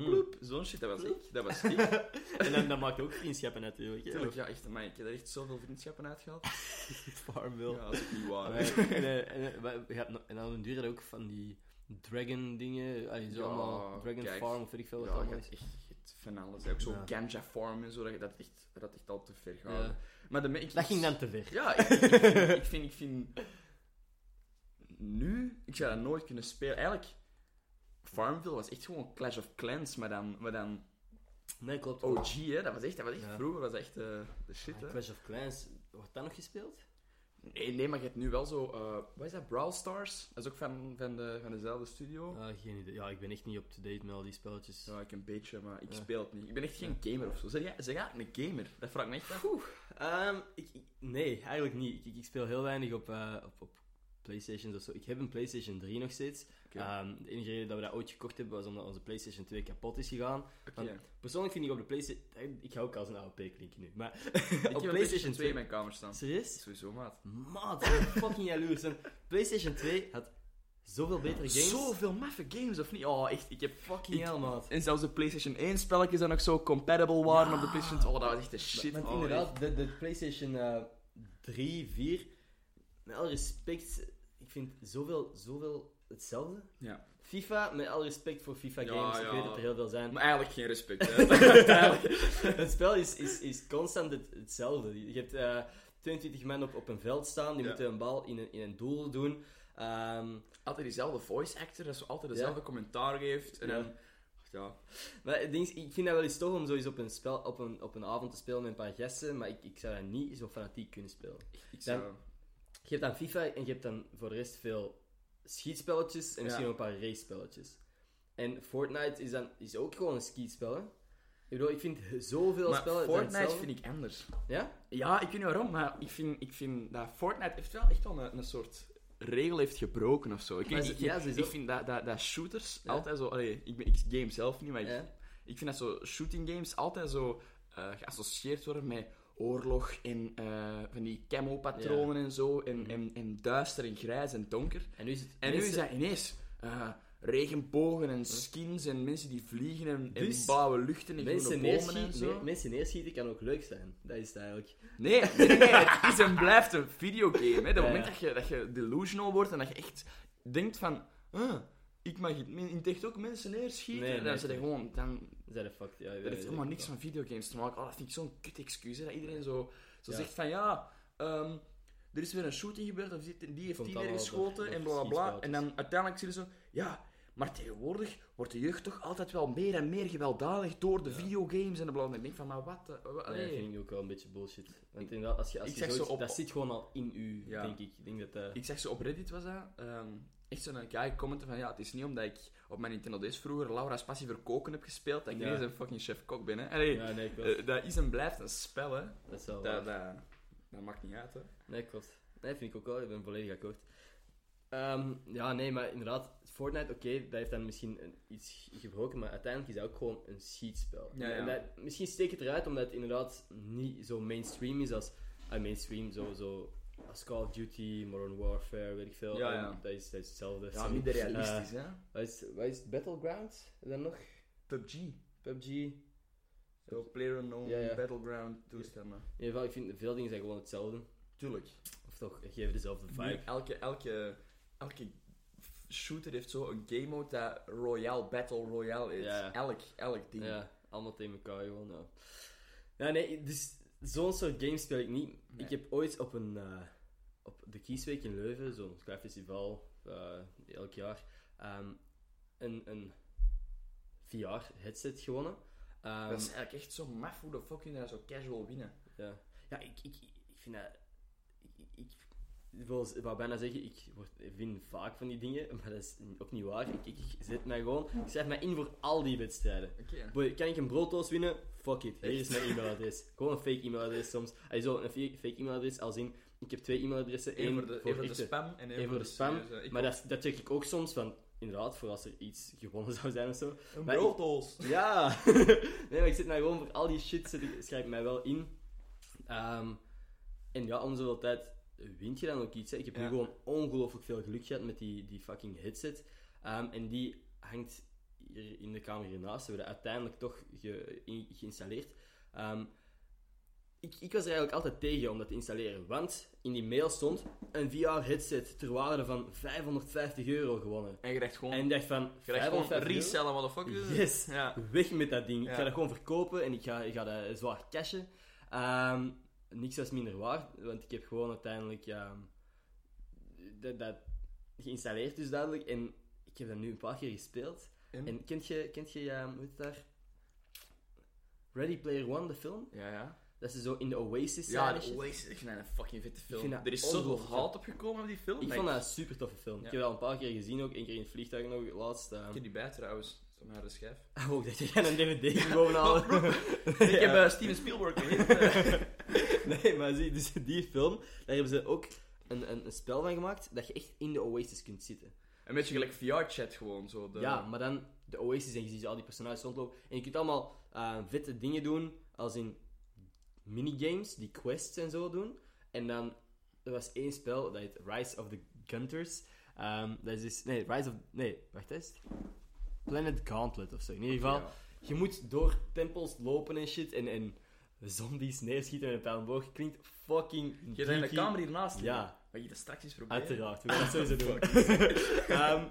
Bloep, zo'n shit, dat was ik. Dat was ik. En dan, dat maakt ook vriendschappen natuurlijk. Tuurlijk, ja, echt, maar ik heb er echt zoveel vriendschappen uitgehaald. Farmville. Ja, dat is niet waar. Maar, en, en, hebben nog- en dan een duur ook van die dragon dingen. Allee, zo Ja, allemaal dragon kijk. farm of weet ik veel wat Ja, allemaal is. echt hebt van alles. Ook zo Ja. ganja farm en zo, dat, dat, echt, dat echt al te ver gaat. Ja. Maar de, me- ik, Dat ging dan te ver. Ja, ik, ik, vind, ik, vind, ik vind... Nu, ik zou dat nooit kunnen spelen. Eigenlijk, Farmville was echt gewoon Clash of Clans, maar dan, maar dan Nee, klopt. OG, hè. Dat was echt, dat was echt Ja. vroeger, was echt eh, de shit, Ah, hè. Clash of Clans, wordt dat nog gespeeld? Nee, nee, maar je hebt nu wel zo... eh wat is dat? Brawl Stars? Dat is ook van, van, de, van dezelfde studio. Ah, geen idee. Ja, ik ben echt niet up-to-date met al die spelletjes. Ja, ik een beetje, maar ik Ja. speel het niet. Ik ben echt geen gamer of zo. Zeg jij, zeg jij een gamer? Dat vraag ik me echt af. Ehm, ik, ik- nee, eigenlijk niet. Ik, ik speel heel weinig op, eh, op, op Playstations of zo. Ik heb een Playstation 3 nog steeds. Ehm, de enige reden dat we dat ooit gekocht hebben was omdat onze Playstation 2 kapot is gegaan. Persoonlijk vind ik op de Playstation... Ik ga ook als een AOP klinken nu. Maar Ik heb op een PlayStation 2 in mijn kamer staan. Serieus? Sowieso, maat. Maat, fucking jaloers. En PlayStation 2 had zoveel betere games. Zoveel maffe games, of niet? Oh, echt. Ik heb fucking hell, maat. En zelfs de PlayStation 1 spelletjes dan ook zo compatible waren Ja. op de PlayStation 2. Oh, dat was echt de shit. Want Oh, inderdaad, de, de PlayStation eh 3, 4, met alle respect, vind zoveel, zoveel hetzelfde. Ja. FIFA, met alle respect voor FIFA Ja, games, ik ja. weet dat er heel veel zijn. Maar eigenlijk geen respect, hè. het spel is, is, is constant het, hetzelfde. Je hebt eh 22 man op, op een veld staan, die Ja. moeten een bal in een, in een doel doen. Ehm, altijd diezelfde voice actor, dat zo altijd dezelfde commentaar geeft. En Ja. dan... Ja. maar is, ik vind dat wel eens tof om zo eens op een, spel, op een, op een avond te spelen met een paar gasten, maar ik, ik zou dat niet zo fanatiek kunnen spelen. Ik zou... Je hebt dan FIFA en je hebt dan voor de rest veel schietspelletjes en misschien nog een paar race-spelletjes. En Fortnite is, dan, is ook gewoon een schietspel, hè? Ik bedoel, ik vind zoveel Maar spellen... Fortnite vind ik anders. Ja? Ja, ik weet niet waarom, maar ik vind, ik vind dat Fortnite heeft wel echt wel een, een soort regel heeft gebroken of zo. Ik, ik, ja, vind dat, dat, dat shooters Ja. altijd zo... Allee, ik, ik game zelf niet, maar ik, Ja. ik vind dat zo shooting games altijd zo eh, geassocieerd worden met oorlog en eh, van die camo-patronen en zo. En, Mhm. en, en duister en grijs en donker. En nu is het... En nu is dat ineens eh, regenbogen en skins en mensen die vliegen en, en blauwe luchten en Mensen bomen en neerschieten, zo. nee, mensen neerschieten kan ook leuk zijn. Dat is het eigenlijk. Nee, nee, nee, nee, het is en blijft een videogame. Hè. Op het Ja, moment ja. dat je, dat je delusional wordt en dat je echt denkt van... ah, ik mag in in het echt ook mensen neerschieten. Nee, dan nee, tuurlijk. gewoon... Dan, Zijn de fucked, ja. dat heeft helemaal niks van videogames te maken. Oh, dat vind ik zo'n kut excuus. hè, Dat iedereen zo, zo Ja. zegt van... Ja, ehm, er is weer een shooting gebeurd. Of die heeft die allemaal weer geschoten door- en bla bla bla. En dan uiteindelijk zie je zo... Ja, maar tegenwoordig wordt de jeugd toch altijd wel meer en meer gewelddadig door de Ja. videogames en de bla. En ik denk van, maar wat... Nee, allee. vind ik ook wel een beetje bullshit. Want inderdaad, als je, als je zo op- dat zit gewoon al in u, Ja. denk ik. Ik denk dat... eh, Ik zeg zo op Reddit was dat. ehm, echt zo'n guy commenten van ja, het is niet omdat ik op mijn Nintendo DS vroeger Laura's Passie voor koken heb gespeeld dat ik Ja. ineens een fucking chef-kok ben. Hè. Allee, ja, nee, eh, dat is en blijft een spel, hè. dat is wel Dat, dat, dat maakt niet uit, hè. Nee, klopt. Nee, vind ik ook wel. Ik ben volledig akkoord. Ehm, ja, nee, maar inderdaad, Fortnite, oké, dat heeft dan misschien een, iets gebroken, maar uiteindelijk is dat ook gewoon een schietspel. Ja, ja. En dat, misschien steekt het eruit omdat het inderdaad niet zo mainstream is als... ah, mainstream, zo, zo als Call of Duty, Modern Warfare, weet ik veel. Ja, En ja. Dat, is, dat is hetzelfde. Ja, minder realistisch, hè. Eh, wat, is, wat is Battleground dan nog? PUBG. PUBG? Zo, PlayerUnknown, Ja, ja. Battleground, toestanden. In ieder geval, ik vind veel dingen zijn gewoon hetzelfde. Tuurlijk. Of toch, geven dezelfde Nu, vibe. elke, elke elke shooter heeft zo een game mode dat Royale Battle Royale is. Ja. Elk, elk ding. Ja, allemaal tegen elkaar gewoon. Ja, ja nee, dus zo'n soort games speel ik niet. Nee. Ik heb ooit op een eh, op de Kiesweek in Leuven, zo'n festival, eh, elk jaar, ehm, een, een VR-headset gewonnen. Ehm, Dat is eigenlijk echt zo maf hoe de fuck kun je dat zo casual winnen. Ja, ja ik, ik, ik vind dat... Ik, ik, wil wou bijna zeggen, ik word, ik win vaak van die dingen, maar dat is ook niet waar. Ik, ik, ik zet mij gewoon... Ik schrijf mij in voor al die wedstrijden. Oké. Boy, kan ik een brooddoos winnen? Fuck it. Hier is mijn e-mailadres. Gewoon een fake e-mailadres soms. Allee, zo, een fake fake e-mailadres als in... Ik heb twee e-mailadressen. Eén één voor de, voor de spam en één voor de spam. serieuze. Maar dat, dat check ik ook soms van... Inderdaad, voor als er iets gewonnen zou zijn of zo. Een. Ja! nee, maar ik zit mij gewoon voor al die shit, ik, schrijf ik mij wel in. Ehm, en ja, om zoveel tijd wint je dan ook iets. Hè. Ik heb nu gewoon ongelooflijk veel geluk gehad met die, die fucking headset. Ehm, en die hangt hier in de kamer hiernaast. Hebben dat uiteindelijk toch ge- in- geïnstalleerd. Ehm, ik, ik was er eigenlijk altijd tegen om dat te installeren, want in die mail stond een VR-headset ter waarde van 550 euro gewonnen. En je krijgt gewoon... En ik dacht van, je krijgt gewoon 550 euro? resellen, het? Yes! Ja. Weg met dat ding. Ik ga dat gewoon verkopen en ik ga, ik ga dat zwaar cashen. Ehm, niks was minder waard, want ik heb gewoon uiteindelijk dat, dat geïnstalleerd, dus duidelijk. En ik heb dat nu een paar keer gespeeld. En? En kent je, kent je ehm, hoe heet het daar? Ready Player One, de film? Ja, ja. Dat ze zo in de Oasis Ja, zijn. en de. Oasis. Ik vind dat een fucking vette film. er is zoveel haat op gekomen op die film. Ik vond dat een super toffe film. Ja. Ik heb dat al een paar keer gezien, ook één keer in het vliegtuig nog laatst. ehm. Ik heb die bij trouwens. Tot naar de schijf. Oh, dat jij een DVD ging bovenhalen. ik heb eh, Steven Spielberg eh. Nee, maar zie, dus die film, daar hebben ze ook een, een, een spel van gemaakt dat je echt in de Oasis kunt zitten. Een beetje gelijk VR-chat gewoon. Zo de... Ja, maar dan de Oasis en je ziet al die personages rondlopen. En je kunt allemaal eh, vette dingen doen, als in minigames, die quests en zo doen. En dan, er was één spel, dat heet Rise of the Gunters. Ehm, dat is dus, nee, Rise of, nee, wacht eens. Planet Gauntlet of zo. In ieder geval, Ja. je moet door tempels lopen en shit en, en zombies neerschieten met een pijl en boog. Klinkt fucking Je bent in de kamer hiernaast liggen. Ja. Mag je dat straks eens proberen? Uiteraard, we gaan dat sowieso doen. Ehm,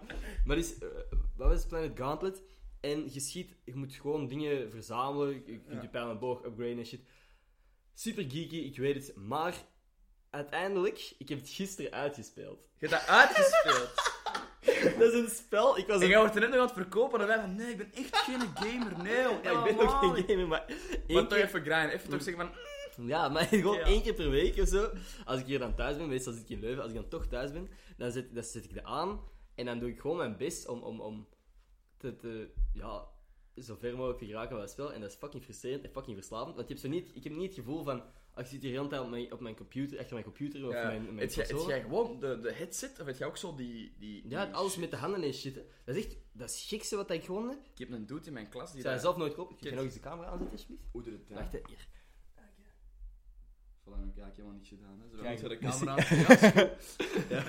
maar dus, eh, wat was Planet Gauntlet? En je schiet, je moet gewoon dingen verzamelen. Je kunt Ja. je pijl en boog upgraden en shit. Super geeky, ik weet het. Maar uiteindelijk, ik heb het gisteren uitgespeeld. Je hebt dat uitgespeeld. dat is een spel. Ik was en jij wordt er net nog aan het verkopen en wij van, nee, ik ben echt geen gamer. Nee, Ja, ik ben ook helemaal geen gamer, maar Maar toch keer... even grinden. Even toch zeggen van, mm, Ja, maar gewoon Ja. één keer per week of zo. Als ik hier dan thuis ben, meestal zit ik in Leuven, als ik dan toch thuis ben, dan zet, dan zet ik dat aan en dan doe ik gewoon mijn best om, om, om te, te, ja, zo ver mogelijk te geraken van het spel. En dat is fucking frustrerend en fucking verslavend. Want je hebt zo niet, ik heb niet het gevoel van, ah, ik zit hier de hele tijd op mijn, op mijn computer, achter mijn computer of ja. mijn, mijn Het jij- het console. jij gewoon de, de headset, of heb jij ook zo die... die, Ja, die- alles met de handen en shit. hè. Dat is echt, dat is het gekste wat ik gewonnen heb. Ik heb een dude in mijn klas Ik die zou dat- zelf nooit kopen. Kun je nog eens de camera aanzetten, alsjeblieft? Hoe doet het? Wacht, hier. Voilà, dan heb ik eigenlijk helemaal niks gedaan. Hè. Zo, Kijk, moeten we de camera aan. Ja.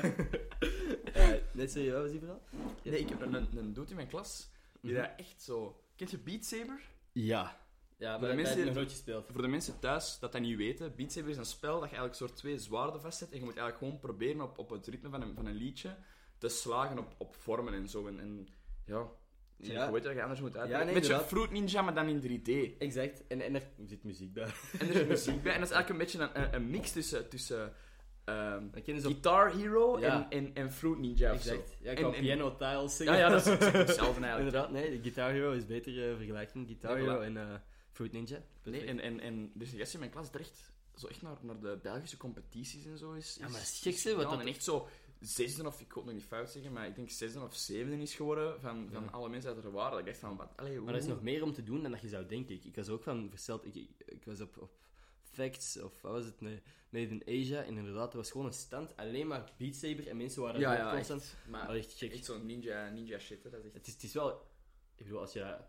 Eh, net zo, wat was die verhaal? Nee, ik heb een, een, een dude in mijn klas die dat echt zo... Kent je Beat Saber? Ja. Ja, maar de dat mensen nog nooit gespeeld. Voor de mensen thuis dat dat niet weten, Beat Saber is een spel dat je eigenlijk soort twee zwaarden vastzet en je moet eigenlijk gewoon proberen op, op het ritme van een, van een liedje te slagen op, op vormen en zo. En, en ja, ik Ja. weet dat je anders moet Ja, uitleggen. nee, Beetje inderdaad. Fruit Ninja, maar dan in 3D. Exact. En, en er zit muziek bij. En er is muziek bij. En dat is eigenlijk een beetje een, een, een mix tussen, tussen op... Guitar Hero Ja. en, en, en Fruit Ninja of zo. Exact. Ja, ik En- wou en- piano tiles Ja, zeggen. ja, dat is hetzelfde eigenlijk. Inderdaad, nee, de Guitar Hero is beter uh, vergelijking. Guitar Ja. Hero en eh, Fruit Ninja. Nee, en, en, en dus de gast in mijn klas er echt zo echt naar, naar de Belgische competities en zo is. Ja, maar het is wat dat- En echt zo zesde of, ik kon het nog niet fout zeggen, maar ik denk zesde of zevende is geworden van, van Ja. alle mensen uit er waren. Ik dacht van, wat, allee, Maar er is nog meer om te doen dan dat je zou denken. Ik, ik was ook van versteld. Ik, ik, ik was op, op Facts, of wat was het? Nee, Made in Asia. En inderdaad, er was gewoon een stand. Alleen maar Beat Saber. En mensen waren Ja, ja, constant. echt. Maar echt gek. echt zo'n ninja, ninja shit, hè. Dat is echt... Het is, het is wel... Ik bedoel, als je dat...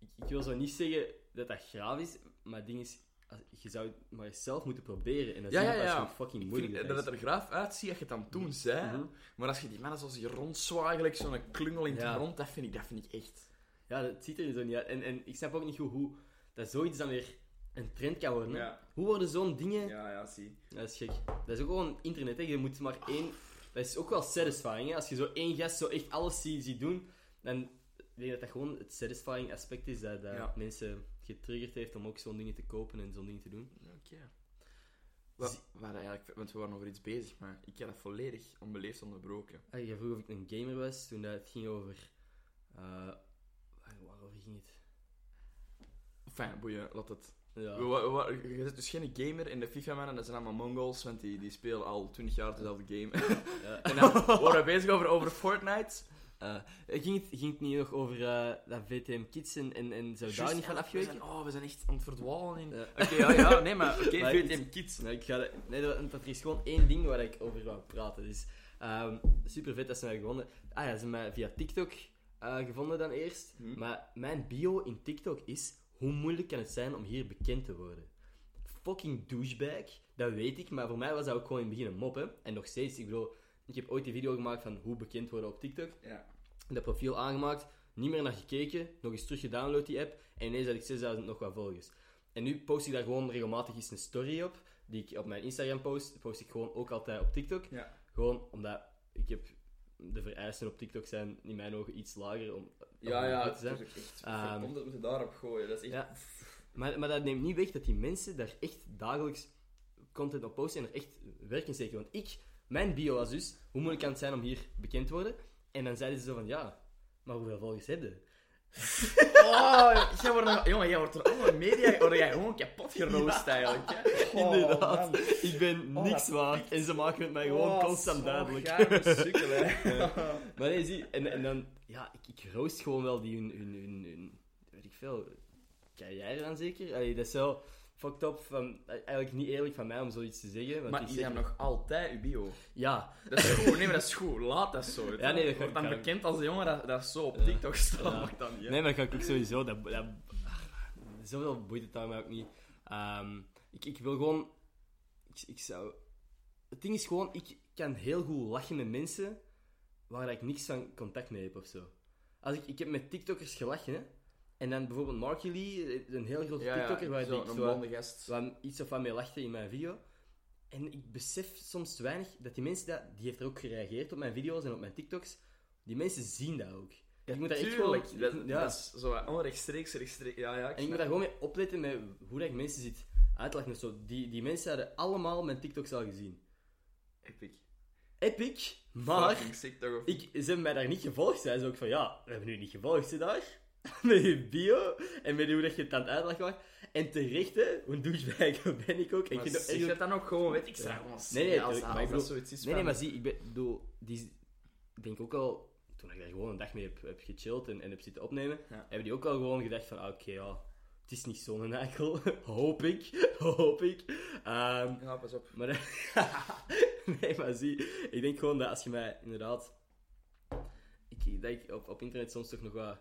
Ik, ik wil zo niet zeggen dat dat graaf is, maar het ding is... als- Je zou het maar zelf moeten proberen. En dat Ja, is ja, fucking Ik moeilijk. vind dat het er graaf uitziet als je het dan zei. Mhm. Maar als je die mannen zoals je rondzwaait, gelijk zo'n klungel in de grond, dat vind ik, dat vind ik echt... Ja, dat ziet er zo niet uit. En, en ik snap ook niet goed hoe dat zoiets dan weer een trend kan worden. Hoe worden zo'n dingen... ja, ja, zie. Dat is gek. Dat is ook gewoon internet, hè. Je moet maar één... dat is ook wel satisfying. Hè? Als je zo één gast zo echt alles ziet, ziet doen, dan ik denk dat dat gewoon het satisfying aspect is dat, dat Ja. mensen getriggerd heeft om ook zo'n dingen te kopen en zo'n dingen te doen. Oké. Wat, wat eigenlijk, want we waren over iets bezig, maar ik heb dat volledig onbeleefd onderbroken. Ah, je vroeg of ik een gamer was toen dat het ging over. eh, waar- waarover ging het? Fijn, boeien, laat het. Ja. We, wa- wa- je bent dus geen gamer in de FIFA-mannen, dat zijn allemaal Mongols, want die, die spelen al 20 jaar dezelfde game. Ja. en dan waren we bezig over, over Fortnite. Eh, ging, het, ging het niet nog over eh, dat VTM Kids en, en, en zou daar Juist, niet van ja, we afgeweken? zijn- Oh, we zijn echt aan het verdwalen in... Ja. Oké, ja, ja, nee, maar oké, Maar VTM Kids. Nee, ik ga de- nee, dat, dat er is gewoon één ding waar ik over wou praten. Dus, ehm, super vet dat ze mij gevonden. Ah ja, ze hebben mij via TikTok eh, gevonden dan eerst. Hm. Maar mijn bio in TikTok is: hoe moeilijk kan het zijn om hier bekend te worden? Fucking douchebag, dat weet ik. Maar voor mij was dat ook gewoon in het begin een mop, hè. En nog steeds, ik bedoel, ik heb ooit een video gemaakt van hoe bekend worden op TikTok. Ja. Dat profiel aangemaakt, niet meer naar gekeken, nog eens terug gedownload die app en ineens had ik 6000 nog wat volgers. En nu post ik daar gewoon regelmatig eens een story op, die ik op mijn Instagram post, post ik gewoon ook altijd op TikTok. Ja. Gewoon omdat ik heb de vereisten op TikTok zijn in mijn ogen iets lager om Ja, ja, het is echt... Ehm, Komt dat moeten daarop gooien, dat is echt... Ja. Maar, maar dat neemt niet weg dat die mensen daar echt dagelijks content op posten en er echt werk in steken. Want ik, mijn bio was dus, hoe moeilijk kan het zijn om hier bekend te worden? En dan zeiden ze zo van, ja, maar hoeveel volgers heb je? Oh, jij wordt nog- jongen, jij wordt er allemaal media... Word jij gewoon kapot geroost, eigenlijk, hè? Oh, Inderdaad. man. Ik ben Oh, niks waard. En ze maken het mij gewoon Oh, constant duidelijk. geile sukkel, hè. Maar nee, zie, en, en dan, ja, ik, ik roost gewoon wel die hun, hun, hun, hun weet ik veel, carrière aan zeker. Allee, dat is zo fucked up, van, eigenlijk niet eerlijk van mij om zoiets te zeggen. Want Maar is hebt zeker- nog altijd je bio. Ja, Dat is goed, nee, maar dat is goed. Laat dat zo. Ja, nee, dat Wordt dan kan. bekend als een jongen dat, dat zo op Ja. TikTok staat. Ja. Mag dan niet, hè? nee, maar dat kan ik sowieso, dat, dat, zoveel boeit het daar mij ook niet. Ehm, ik, ik wil gewoon, ik, ik zou, het ding is gewoon, ik kan heel goed lachen met mensen waar ik niks van contact mee heb of zo. Als ik, ik heb met TikTokkers gelachen, hè. En dan bijvoorbeeld Marky Lee, een heel grote TikToker, waar zo, ik een zo, waar iets of wat mee lachte in mijn video. En ik besef soms te weinig dat die mensen, dat, die heeft er ook gereageerd op mijn video's en op mijn TikToks, die mensen zien dat ook. Ja, ik moet daar echt gewoon- Dat, ja. dat is zo onrechtstreeks, rechtstreeks. Ja, ja, ik En ik moet daar gewoon mee opletten met hoe dat ik mensen zit uit te lachen. of Zo. Die, die mensen hadden allemaal mijn TikToks al gezien. Epic. Epic, maar sick, toch? ik, ze hebben mij daar niet gevolgd. Zij ze ook van, ja, we hebben nu niet gevolgd, ze daar. Met je bio en met hoe dat je het aan het uitleggen was. En terecht, hè, hoe douchebag ben ik ook. En Maar ik zeg ook- dan ook gewoon, weet ik, zeg gewoon Nee, nee, als, maar ik dat bedoel- zoiets is Nee, maar zie, ik ben, bedoel, die, ik denk ook al, toen ik daar gewoon een dag mee heb, heb gechilled en, en heb zitten opnemen, Ja. hebben die ook al gewoon gedacht van, ah, oké, ja, het is niet zo'n eikel, hoop ik, hoop ik. Ehm, Ja, pas op. maar, nee, maar zie, ik denk gewoon dat als je mij inderdaad, ik, dat ik op, op internet soms toch nog wat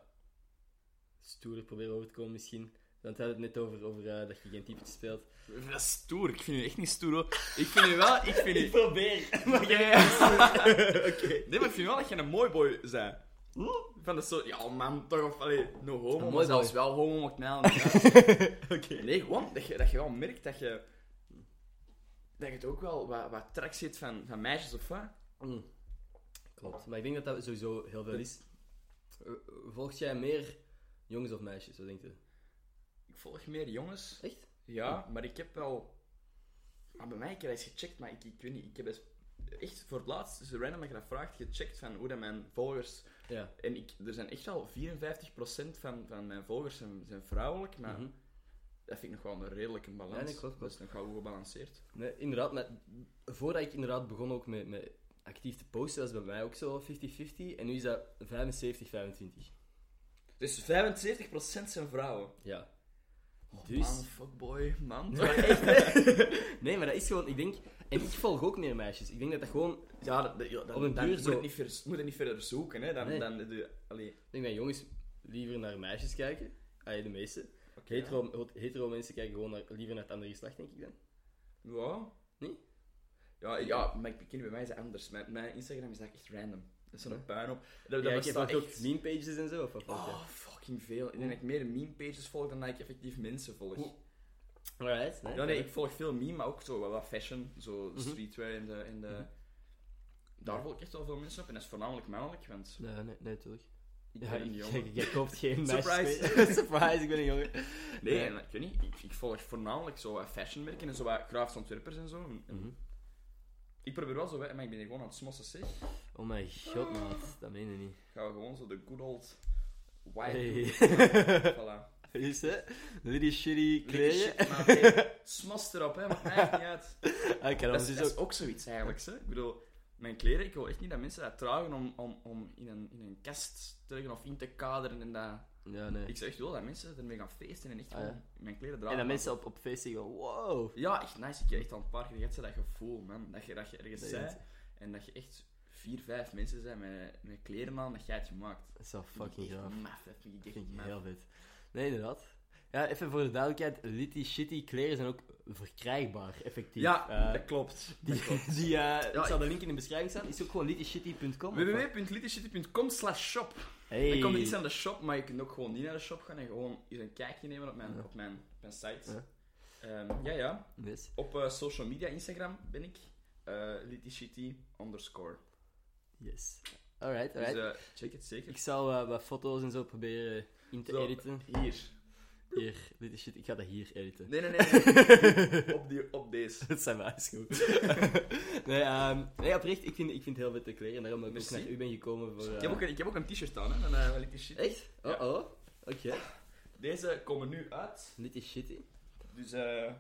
stoerder probeer over te komen misschien. Want we hadden het net over, over eh, dat je geen typetje speelt. Dat is stoer. Ik vind u echt niet stoer, hoor. Ik vind u wel... Ik vind u... probeer, maar Ja, ja. Nee, maar ik vind wel dat je een mooi boy bent. Van de soort... Ja, man, toch of... Allee, no homo, maar mooi zelfs boy. wel homo. Ja. Oké. Nee, gewoon dat je, dat je wel merkt dat je... Dat je het ook wel wat, wat trek zit van, van meisjes of wat. Mm. Klopt, maar ik denk dat dat sowieso heel veel is. Eh, Volg jij meer jongens of meisjes, wat denk je? Ik volg meer jongens. Echt? Ja, maar ik heb wel... Maar bij mij, ik heb eens gecheckt, maar ik, ik weet niet, ik heb eens echt voor het laatst, dus random dat je dat vraagt, gecheckt van hoe dat mijn volgers... Ja. En ik, er zijn echt al 54% van, van mijn volgers zijn, zijn vrouwelijk, maar Mhm. dat vind ik nog wel een redelijke balans. Ja, nee, klopt, klopt. Dat is nog wel goed gebalanceerd. Nee, inderdaad, maar voordat ik inderdaad begon ook met, met actief te posten, was bij mij ook zo 50-50. En nu is dat 75-25. Dus 75% zijn vrouwen. Ja. Oh, Dus- Man, fuckboy, man. Nee, maar dat is gewoon, ik denk... En ik volg ook meer meisjes. Ik denk dat dat gewoon... Ja, dat, ja, Op een dan duur moet, het niet ver, moet het niet verder zoeken, hè. Dan, Nee. dan de, allee. Ik denk dat jongens liever naar meisjes kijken. Ah, de meeste. Hetero, hetero mensen kijken gewoon naar, liever naar het andere geslacht, denk ik dan. Ja. Nee? Ja, ja, maar ik ken bij mij is anders. Mijn, mijn Instagram is echt random. Dat is zo'n puin op. Dat, Ja, dat ik heb bestaat ook, meme pages en zo. Of wat volg jij? Fucking veel. Ik denk dat ik meer meme pages volg dan dat ik effectief mensen volg. Alright, nee. Ja, nee, ik volg veel meme, maar ook zo wat, fashion. Zo Mhm. streetwear en de... En de... daar volg ik echt wel veel mensen op. En dat is voornamelijk mannelijk, want Nee, nee, nee, natuurlijk. ik Ja, ben een jongen. jij koopt geen Surprise. meisjes. Surprise, ik ben een jongen. Nee, en ik weet niet. Ik, ik volg voornamelijk zo fashionmerken en zo wat grafische ontwerpers en zo. En- Mhm. Ik probeer wel zo, maar ik ben hier gewoon aan het smossen, zeg. Oh mijn god, maat. Dat meen je niet. Gaan we gewoon zo de good old white Hey. Voilà. Is hè? Die shitty kleren. shit, maar hey, erop, hè, maakt mij echt niet uit. Ah, Dat ons is, dus dat is ook... zoiets eigenlijk. Hè. Ik bedoel, mijn kleren, ik wil echt niet dat mensen dat dragen om, om, om in, een, in een kast te leggen of in te kaderen. En dat... Ja, nee. Ik zeg echt wel dat mensen ermee gaan feesten en echt Ah, gewoon mijn kleren dragen. En dat mensen op, op feest zeggen, wow. Ja, echt nice. Ik heb echt al een paar keer dat gevoel, man. Dat je, dat je ergens Dat zei is- en dat je echt vier, vijf mensen zijn met, met kleren aan dat het gemaakt. Dat is wel fucking gaaf. maf, dat vind ik echt vind ik maf. heel vet. Nee, inderdaad. Ja, even voor de duidelijkheid. Litty shitty kleren zijn ook verkrijgbaar, effectief. Ja, Eh, dat klopt. die, Dat klopt. die, eh, ik zal de link in de beschrijving staan. Is ook gewoon littyshitty.com. www.littyshitty.com slash shop. Hey. Ik kom niet aan de shop, maar je kunt ook gewoon niet naar de shop gaan en gewoon eens een kijkje nemen op mijn, Ja. op mijn, op mijn site. Ja. Ehm, ja, ja. Yes. Op eh, social media, Instagram ben ik. littyshitty underscore. Yes. Alright, Dus alright. eh, check het zeker. ik zal eh, wat foto's en zo proberen in te Zo. editen. Hier. Hier, litty shit. Ik ga dat hier editen. Nee, nee, nee. op, die, op deze. Dat zijn wij, is goed. nee, ehm nee, oprecht, ik vind, ik vind het heel vet te kleren. En daarom dat ik ook naar u ben gekomen voor... Ik heb eh, ook een, ik heb ook een t-shirt aan, hè, van eh, van Litty Shitty. Echt? Oh, Ja. oh. Oké. Deze komen nu uit. Litty shitty. Dus eh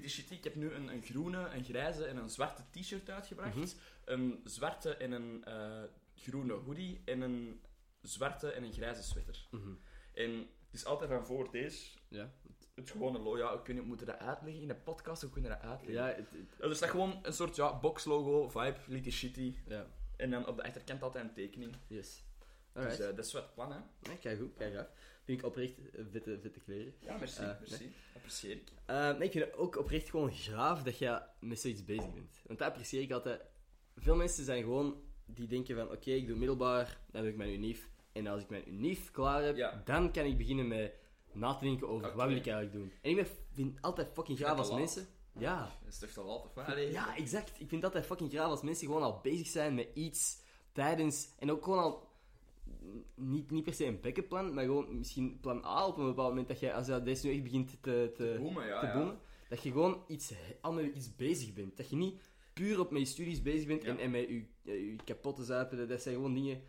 Shitty, ik heb nu een, een groene, een grijze en een zwarte t-shirt uitgebracht. Mhm. Een zwarte en een eh, groene hoodie en een zwarte en een grijze sweater. Mhm. En het is altijd van voor deze. Ja. Het gewone logo, ja, ik weet niet, we moeten dat uitleggen in de podcast, hoe kunnen we dat uitleggen? Ja, het, het- Er staat gewoon een soort ja, boxlogo, vibe, Litty Shitty. ja. En dan op de achterkant altijd een tekening. Yes. Dus Alright. eh, dat is wat het plan, hè. Nee, kijk goed, kijk gaaf. Vind ik oprecht vette, vette kleren. Ja, merci, Eh, merci. Apprecieer ik. Eh, nee, ik vind het ook oprecht gewoon gaaf dat je met zoiets bezig bent. Want dat apprecieer ik altijd. Veel mensen zijn gewoon, die denken van, oké, ik doe middelbaar, dan doe ik mijn unief. En als ik mijn unief klaar heb, Ja. dan kan ik beginnen met na te denken over wat wil ik eigenlijk doen. En ik ben, vind altijd fucking je als dat mensen... Ja. Dat is toch altijd? Allee. ja, exact. Ik vind het altijd fucking gaaf als mensen gewoon al bezig zijn met iets tijdens... En ook gewoon al... Niet, niet per se een backup plan, maar gewoon misschien plan A op een bepaald moment dat je, als dat deze nu echt begint te, te, ja. te ja. boomen, dat je gewoon iets, al met iets bezig bent. Dat je niet puur op met je studies bezig bent en, Ja. en met je, je, je kapotte zuipen. Dat, zijn gewoon dingen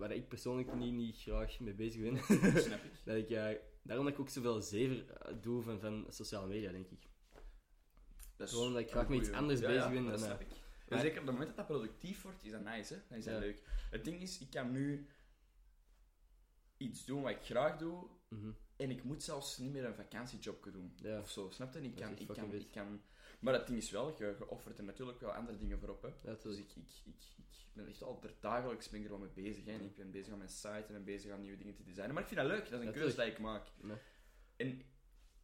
waar ik persoonlijk niet, niet graag mee bezig ben. Snap ik. dat ik, eh, daarom dat ik ook zoveel zever eh, doe van, van sociale media, denk ik. Dat is Gewoon dat ik graag met iets anders bezig ben Dat dan, snap eh, ik. Maar- zeker op het moment dat dat productief wordt, is dat nice, hè? Dan is dat Ja. leuk. Het ding is, ik kan nu iets doen wat ik graag doe, Mhm. en ik moet zelfs niet meer een vakantiejob doen. Ja. Of zo, snap je? Ik is kan, ik kan, ik kan... Maar het ding is wel, je, je offert er natuurlijk wel andere dingen voor op, hè. Ja, Dus ik, ik, ik, ik ben echt al dagelijks ben ik er wel mee bezig. Hè. Ik ben bezig aan mijn site en ben bezig aan nieuwe dingen te designen. Maar ik vind dat leuk, dat is een keuze die ik maak. En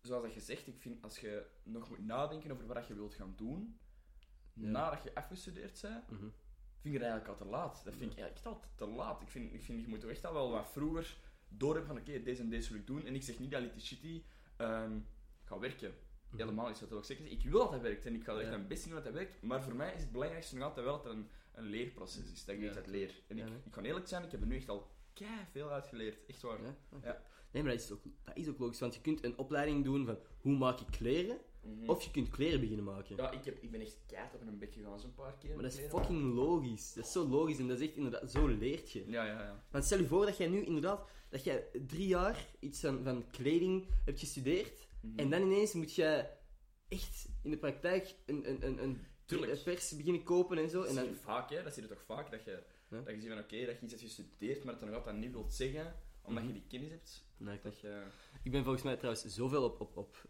zoals dat je zegt, ik vind als je nog moet nadenken over wat je wilt gaan doen, Ja. nadat je afgestudeerd bent, Mhm. vind ik eigenlijk al te laat. Dat vind ik eigenlijk echt al te laat. Ik vind, ik vind je moet toch echt al wel wat vroeger door hebben van oké, deze en deze wil ik doen. En ik zeg niet dat Litty ehm gaat werken. Mhm. Helemaal niet, dat ik zeker. Ik wil dat dat werkt en ik ga er echt mijn best doen dat dat werkt. Maar voor mij is het belangrijkste nog altijd wel dat het een, een leerproces is. Dat ik uit leer. En ik, ik kan eerlijk zijn, ik heb er nu echt al kei veel uit geleerd. Echt waar. Ja. Nee, maar dat is, ook, dat is ook logisch, want je kunt een opleiding doen van hoe maak ik kleren, Mhm. of je kunt kleren beginnen maken. Ja, ik, heb, ik ben echt keihard op een bek gegaan zo'n paar keer. Maar dat is fucking logisch. Dat is zo logisch en dat is echt inderdaad, zo leert je. Ja, ja, ja. Want stel je voor dat jij nu inderdaad, dat jij drie jaar iets van, van kleding hebt gestudeerd, Mhm. en dan ineens moet je echt in de praktijk een, een, een, een Tuurlijk. pers beginnen kopen en zo. Dat En zie dan, je vaak, hè. Dat zie je toch vaak, dat je, dat je ziet van oké, dat je iets hebt gestudeerd, maar dat dan nog altijd niet wilt zeggen, omdat Mhm. je die kennis hebt. Nee, Dat je... Ik ben volgens mij trouwens zoveel op, op, op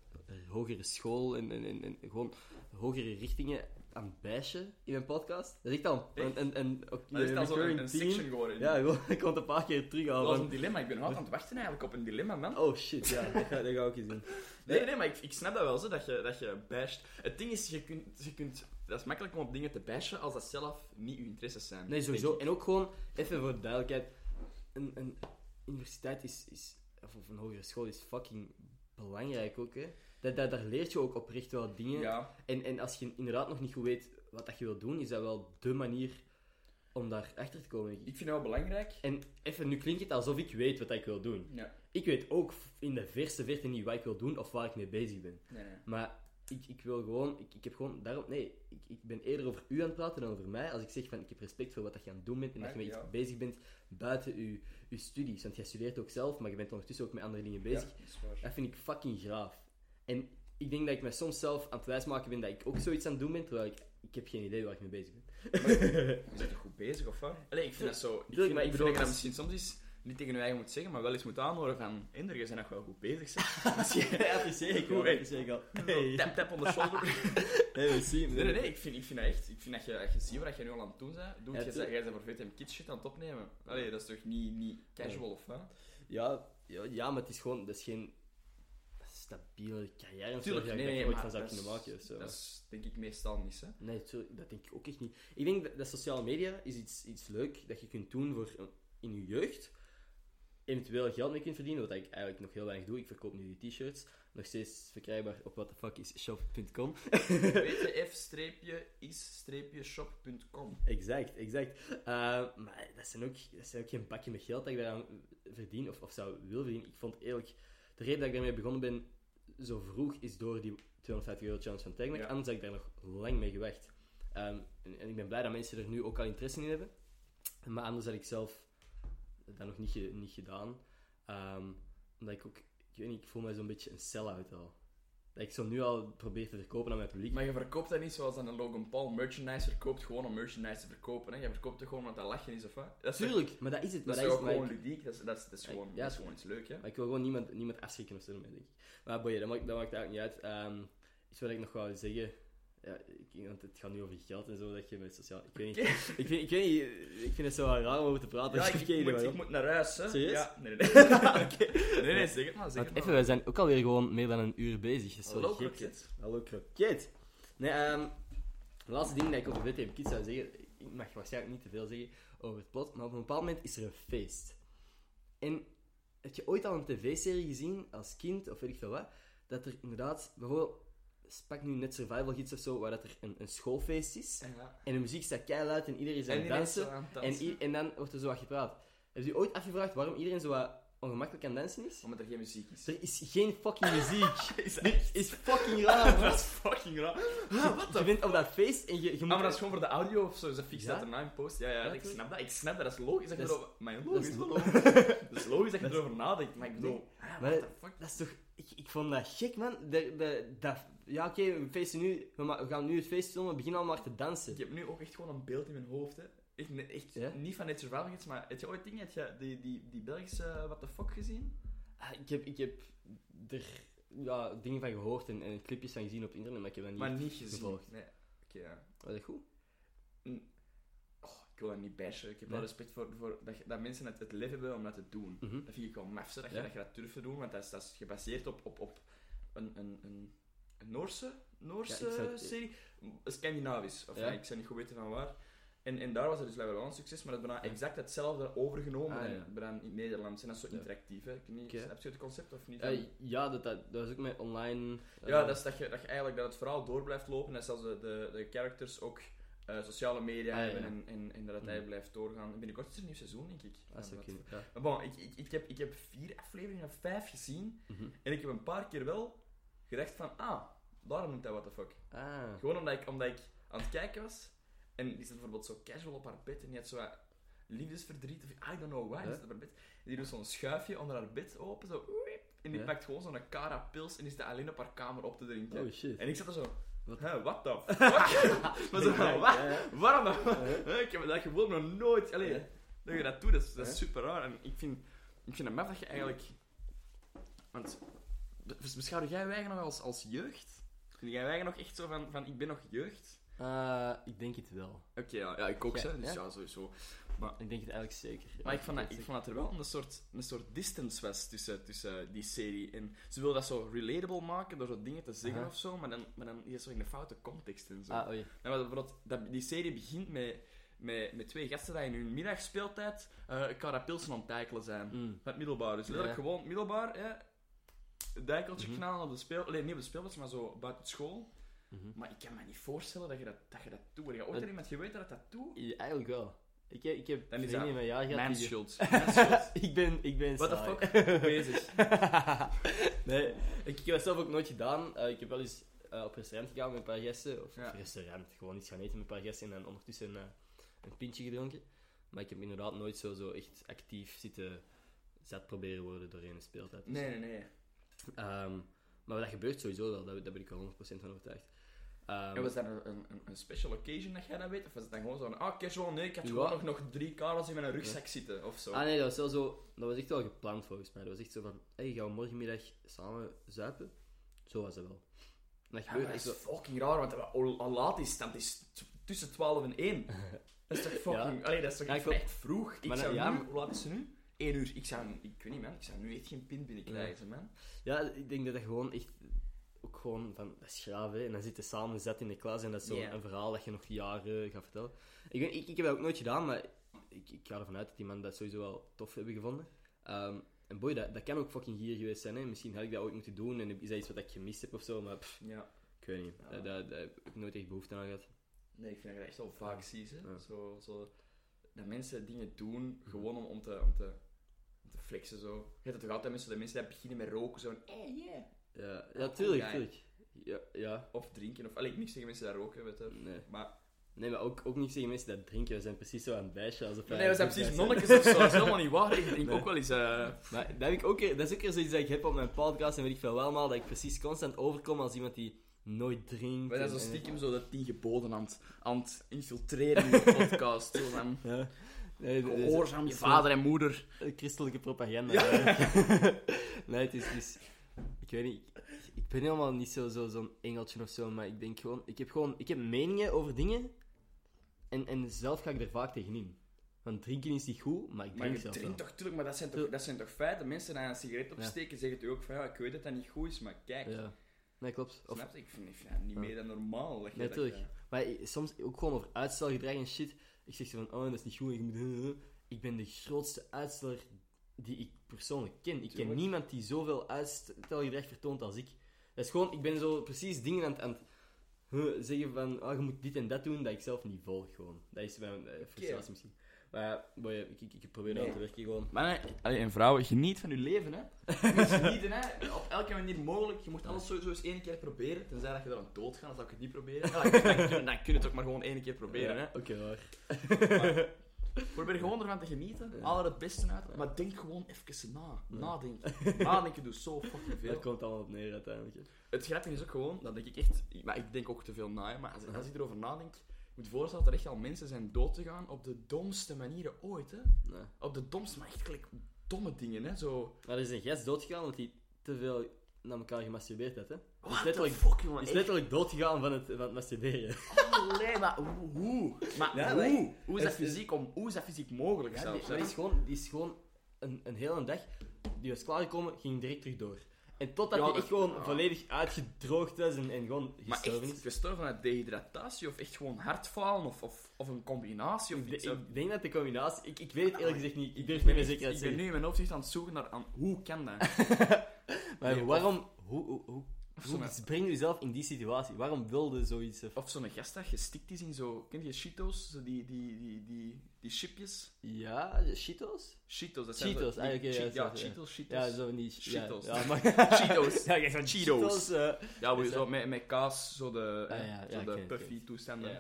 hogere school en, en, en, en gewoon hogere richtingen aan het bashen in mijn podcast. Dat is echt al een, een, een, zo'n recurring een section geworden. Ja, gewoon, ik kon het een paar keer terug Dat al was een dilemma. Ik ben nog altijd aan het wachten eigenlijk op een dilemma, man. Oh shit, ja, dat ga, dat ga ik eens doen. Nee, nee, maar ik, ik snap dat wel, zo, dat, je, dat je basht. Het ding is, je kunt, je kunt... Dat is makkelijk om op dingen te bashen als dat zelf niet je interesses zijn. Nee, sowieso. En ook gewoon, even voor de duidelijkheid, een, een universiteit is, is, of een hogere school is fucking belangrijk ook, hè. Dat, dat, daar leert je ook oprecht wel dingen. Ja, En, en als je inderdaad nog niet goed weet wat dat je wilt doen, is dat wel dé manier om daar achter te komen. ik. Vind het wel belangrijk. En even, nu klinkt het alsof ik weet wat ik wil doen. Ja. Ik weet ook in de verste verte niet wat ik wil doen of waar ik mee bezig ben. Nee, nee. Maar ik, ik wil gewoon, ik, ik heb gewoon, daarom, nee, ik, ik ben eerder over u aan het praten dan over mij. Als ik zeg van, ik heb respect voor wat dat je aan het doen bent en dat je met Ja. iets bezig bent buiten je, je studies. Want jij studeert ook zelf, maar je bent ondertussen ook met andere dingen bezig. Ja, dat. Dat vind ik fucking graaf. En ik denk dat ik me soms zelf aan het wijsmaken ben dat ik ook zoiets aan het doen ben, terwijl ik, ik heb geen idee waar ik mee bezig ben. Je bent toch goed bezig, of wat? Allee, ik vind dat zo... Ik vind, maar ik ik bedoel, vind dat je als- dat misschien soms eens niet tegen je eigen moet zeggen, maar wel eens moet aanhoren van... Inder, je bent nog wel goed bezig, zeg. Als je... Ja, apprecieer ik wel, wel, apprecieer ik al. Tap, tap on the shoulder. Nee, we zien. Nee, nee, nee, ik vind, ik vind dat echt... Ik vind dat je, dat je ziet wat je nu al aan het doen bent. Doe Ja, je, jij bent voor VTM Kids shit aan het opnemen. Allee, dat is toch niet, niet casual, of wat? Ja, ja, ja, maar het is gewoon, dat is geen stabiele carrière Tuurlijk, nee, nee, ooit maar van zou dat kunnen is- maken. Zo. Dat is denk ik meestal niet, hè. Nee, tuurlijk, dat denk ik ook echt niet. Ik denk dat, dat sociale media is iets, iets leuk dat je kunt doen voor, eh, in je jeugd. Eventueel geld mee kunt verdienen, wat ik eigenlijk nog heel weinig doe. Ik verkoop nu die t-shirts. Nog steeds verkrijgbaar op whatthefuckishop.com. wtf-is-shop.com exact, exact. Eh, maar dat zijn, ook, dat zijn ook geen bakje met geld dat ik daaraan verdien of, of zou willen verdienen. Ik vond eerlijk, de reden dat ik daarmee begonnen ben zo vroeg is door die 250 euro challenge van Tegmac. Ja. Anders had ik daar nog lang mee gewacht. Ehm, en, en ik ben blij dat mensen er nu ook al interesse in hebben. Maar anders had ik zelf dat nog niet, ge- niet gedaan. Ehm, omdat ik ook, ik weet niet, ik voel mij zo'n beetje een sell-out al. Dat ik zo nu al probeer te verkopen aan mijn publiek. Maar je verkoopt dat niet zoals dan een Logan Paul merchandise verkoopt, gewoon om merchandise te verkopen. Hè? Je verkoopt het gewoon omdat dat lachen is of wat? Dat is Tuurlijk, maar dat is het. Maar Dat dat is gewoon ik, ludiek, dat is, dat is, dat is, Ja, gewoon, ja, dat is gewoon iets leuk, hè? maar ik wil gewoon niemand, niemand afschrikken of zo denk ik. Maar boeien, dat maakt, dat maakt eigenlijk niet uit. Ehm, iets wat ik nog wou zeggen... Ja, ik, het gaat nu over geld en zo, dat je met sociaal... Ik weet niet, ik, vind, ik weet niet, ik vind het zo raar om over te praten. Ja, ik ik, heb ik, moet, ik moet naar huis, hè? Serieus? Ja, nee, nee. nee. nee, nee, zeg het maar, zeg het even, maar. we zijn ook alweer gewoon meer dan een uur bezig. Dat is zo Hallo, kroket. Hallo, kroket. Nee, ehm het laatste ding dat ik over VTM Kids zou zeggen... Ik mag waarschijnlijk niet te veel zeggen over het plot, maar op een bepaald moment is er een feest. En heb je ooit al een tv-serie gezien, als kind, of weet ik veel wat, dat er inderdaad, bijvoorbeeld, pak nu net Survival Gids of zo, waar dat er een, een schoolfeest is, Ja. en de muziek staat keihard en iedereen is aan En het dansen, aan het en, dansen. i- en dan wordt er zo wat gepraat. Heb je ooit afgevraagd waarom iedereen zo wat ongemakkelijk aan dansen is? Omdat er geen muziek is. Er is geen fucking muziek. is Dit is fucking raar, dat is fucking raar. Ah, wat Je bent op dat feest en je, je moet... Ah, maar dat is gewoon voor de audio of zo, ze fixen Ja? dat erna in post. Ja, ja, Ja, ik snap dat. Ik snap dat, dat is logisch dat je Dat is- erover... Maar dat logisch, is- dat is Dat is logisch dat je Dat is- erover nadenkt, maar ik bedoel... Ah, Maar what the fuck? Dat is toch... Ik, ik vond dat gek, man. De, de, dat, ja, oké, we feesten nu... We, gaan nu het feest filmen, we beginnen al maar te dansen. Ik heb nu ook echt gewoon een beeld in mijn hoofd, hè. Echt, ne- echt Ja? niet van dit survival Gids, maar heb je ooit dingen, heb je die, die, die Belgische uh, What the Fuck gezien? Ah, ik, heb, ik heb er ja, dingen van gehoord en, en clipjes van gezien op het internet, maar ik heb dat niet... Maar niet gezien. gevolgd. Nee. Oké, ja. Was dat goed? Oh, ik wil dat niet bashen. Ik heb Nee. wel respect voor, voor dat, dat mensen het, het lef hebben om dat te doen. Mhm. Dat vind ik wel maf, dat, je, dat je dat durft te doen, want dat is, dat is gebaseerd op, op, op een, een, een, een Noorse, Noorse Ja, ik zou het- serie. Scandinavisch, of ja, ik zou niet goed weten van waar. En, en daar was het dus wel een succes, maar dat is bijna exact hetzelfde overgenomen Ah, en ja. bijna in het Nederlands. En dat is zo interactief, hè. Ik niet, je het concept of niet? Eh, ja, dat, dat, dat was ook met online... eh, Ja, dat is dat je, dat je eigenlijk dat het verhaal door blijft lopen. Dat zelfs de, de, de characters ook eh, sociale media Ah, hebben ja. en, en, en dat het eigenlijk blijft doorgaan. En Binnenkort is er een nieuw seizoen, denk ik. Dat van kunnen, ja. Maar bon, ik, ik, ik, heb, ik heb vier afleveringen of vijf gezien. Mhm. En ik heb een paar keer wel gedacht van, ah, daarom noemt hij what the fuck. Ah. Gewoon omdat ik, omdat ik aan het kijken was. En die zit bijvoorbeeld zo casual op haar bed en die had zo wat liefdesverdriet of I don't know why. Die Ja. zit op haar bed. En die doet zo'n schuifje onder haar bed open, zo. En die pakt gewoon zo'n cara pils en die staat alleen op haar kamer op te drinken. Oh, shit. En ik zat er zo, Wat? huh, what the fuck? maar zo, van, wat? Ja, ja. Waarom dan? Ik heb dat gevoel nog nooit. Allee, dat je dat doet, dat is, dat is super raar. En ik vind, ik vind het maf dat je eigenlijk... Want, be- beschouw jij eigen nog als, als jeugd? Vind jij eigen nog echt zo van, van ik ben nog jeugd? Eh, ik denk het wel. Oké, ja, ja, ik ook, Ja, hè, dus ja? ja, sowieso. Ik denk het eigenlijk zeker. Maar ik vond, dat, ik vond dat er wel een soort, een soort distance was tussen, tussen die serie. En ze wil dat zo relatable maken door zo dingen te zeggen Aha. of zo, maar dan, maar dan is het zo in de foute context en zo. Ah, oei. Maar bijvoorbeeld, dat, die serie begint met, met, met twee gasten die in hun middagspeeltijd uh, carapilsen aan het dijkelen zijn. Mm. Van het middelbaar. Dus letterlijk Ja. gewoon middelbaar, hè. Dijkeltje Mhm. knallen op de speel... Nee, niet op de speelplaats, maar zo buiten school. Mhm. Maar ik kan me niet voorstellen dat je dat, dat, je dat doet. Je ooit Het- iemand geweten dat dat doet? Ja, eigenlijk wel. Ik heb, ik heb Dan is dat in mijn jaar gehad Mijn schuld. Ik ben, ik ben What the fuck? Bezig. nee, ik, ik heb dat zelf ook nooit gedaan. Eh, ik heb wel eens eh, op restaurant gegaan met een paar gasten. Of Ja. restaurant, gewoon iets gaan eten met een paar gasten en dan ondertussen eh, een pintje gedronken. Maar ik heb inderdaad nooit zo, zo echt actief zitten zat proberen worden doorheen een speeltijd. Dus, Nee, nee, nee. ehm, maar dat gebeurt sowieso wel, daar, daar ben ik wel 100% van overtuigd. Ehm, En was dat een, een, een special occasion dat jij dat weet? Of was het dan gewoon zo van, ah, casual, nee, ik had Ja. gewoon nog, nog drie karels in mijn rugzak zitten, of zo? Ah nee, dat was wel zo. Dat was echt wel gepland volgens mij. Dat was echt zo van: hey, gaan we morgenmiddag samen zuipen? Zo was het wel. Dat Ja, dat zo. is fucking raar, want al, laat is het, dat is tussen 12 en 1. Dat is toch fucking... Allee, dat is toch echt vroeg? Ik Maar zou ja, nu... Hoe laat is het nu? 1 uur. Ik zou... Ik weet niet, man. Ik zou nu echt geen pin binnenkrijgen, man. Ja, ik denk dat dat gewoon echt. Ook gewoon van. Dat is graaf, hè. En dan zitten samen zet in de klas en dat is zo Ja. een verhaal dat je nog jaren gaat vertellen. Ik, weet, ik, ik heb dat ook nooit gedaan, maar ik, ik ga ervan uit dat die man dat sowieso wel tof hebben gevonden. Ehm, en boy, dat, dat kan ook fucking hier geweest zijn, hè. Misschien had ik dat ooit moeten doen en is dat iets wat ik gemist heb of zo, maar pff, Ja. ik weet niet. Ja. Daar, daar, daar heb ik nooit echt behoefte aan gehad. Nee, ik vind dat echt wel vaak hè. Ja. Zo, zo... Dat mensen dingen doen, gewoon om, om, te, om, te, flexen, zo. Je hebt het toch altijd mensen, de mensen die beginnen met roken, zo hey, yeah. Ja, ja tuurlijk, Ja. tuurlijk. Ja, ja. Of drinken, of... Allee, ik niks tegen mensen die roken, weet je. Nee. Maar... Nee, maar ook, ook niet zeggen mensen dat drinken. We zijn precies zo aan het bijsje. Alsof Nee, we zijn precies nonnetjes of zo. Dat is helemaal niet waar. Ik drink Nee. ook wel eens... eh, Maar dat, ik ook, dat is ook weer zoiets dat ik heb op mijn podcast en weet ik veel wel allemaal. Dat ik precies constant overkom als iemand die nooit drinkt. We zijn zo en- stiekem zo dat tien geboden aan het, aan het infiltreren in de podcast. Zo van, Ja. Nee, dat is- gehoorzaam je is vader en moeder. Christelijke propaganda. Ja. nee, het is, het is... Ik weet niet... Ik, ik ben helemaal niet zo'n zo, zo'n engeltje of zo, maar ik denk gewoon... Ik heb gewoon... Ik heb meningen over dingen en, en zelf ga ik er vaak tegenin. Want drinken is niet goed, maar ik Maar drink je zelf drinkt wel. toch, tuurlijk, maar dat zijn toch, dat zijn toch feiten? Mensen die een sigaret opsteken, zeggen toch ook van, ja, ik weet dat dat niet goed is, maar kijk. Ja. Nee, klopt. Of, Snap je? Ik vind, dat niet Ja. meer dan normaal. Nee, dat, tuurlijk. eh, Maar soms ook gewoon over uitstelgedrag en shit. Ik zeg zo van, oh, dat is niet goed. Ik, moet... ik ben de grootste uitsteller die ik persoonlijk ken. Ik ken niemand die zoveel uitstelgedrag vertoont als ik. Dat is gewoon, ik ben zo precies dingen aan het, aan het huh, zeggen van, oh, je moet dit en dat doen, dat ik zelf niet volg gewoon. Dat is mijn eh, frustratie misschien. Maar ja, boy, ik, ik, ik probeer Nee. aan te werken gewoon. Mannen allee, en vrouwen, geniet van je leven, hè. Je moet genieten, hè. Op elke manier mogelijk. Je moet alles sowieso eens één keer proberen. Tenzij dat je er aan dood gaat, dan zou ik het niet proberen. Ja, dan, kun, dan, kun, dan kun je het ook maar gewoon één keer proberen, hè. Oké, hoor. Probeer gewoon ervan te genieten. Haal er het beste uit. Maar denk gewoon even na. Nadenken. Nadenken doet zo fucking veel. Dat komt allemaal op neer uiteindelijk. hè. Het grappige is ook gewoon, dat denk ik echt... Maar ik denk ook te veel na, maar als, als ik erover nadenk... Je moet je voorstellen dat er echt al mensen zijn dood te gaan op de domste manieren ooit, hè. Nee. Op de domste, maar echt domme dingen, hè. Zo... Maar er is een gast doodgegaan omdat hij te veel naar elkaar gemasturbeerd had, hè. What is letterlijk- fuck, jongen. Is letterlijk doodgegaan van het, van het masturberen. Allee, maar hoe? hoe? Maar Ja, hoe? hoe, is dat fysiek om, hoe is dat fysiek mogelijk Ja, zelfs? die, is gewoon, die is gewoon een, een hele dag, die was klaargekomen, ging direct terug door. En totdat Ja, hij echt gewoon ja. volledig uitgedroogd was en, en gewoon Maar gestorven echt is. gestorven uit dehydratatie of echt gewoon hartfalen of, of, of een combinatie of Ik, iets? de- ik denk dat de combinatie... Ik, ik weet het eerlijk gezegd niet. Ik durf niet meer zeker ik ben nu in mijn hoofd echt aan het zoeken naar aan, hoe kan dat? Maar Nee, of- waarom... Hoe, hoe, hoe, hoe breng je jezelf in die situatie? Waarom wilde zoiets... Of, Of zo'n gast dat gestikt is in zo... Ken je Cheetos? Zo die, die, die, die, die chipjes? ja, Cheetos? Cheetos, dat zijn Cheetos, zo- ah, che- ja, ja. Cheetos, Cheetos. Ja, zo niet... Cheetos. Ja, ja, maar... Cheetos. ja, Cheetos. Cheetos. eh, Ja, zo met, met kaas, zo de, Ah, ja, zo de puffy toestanden.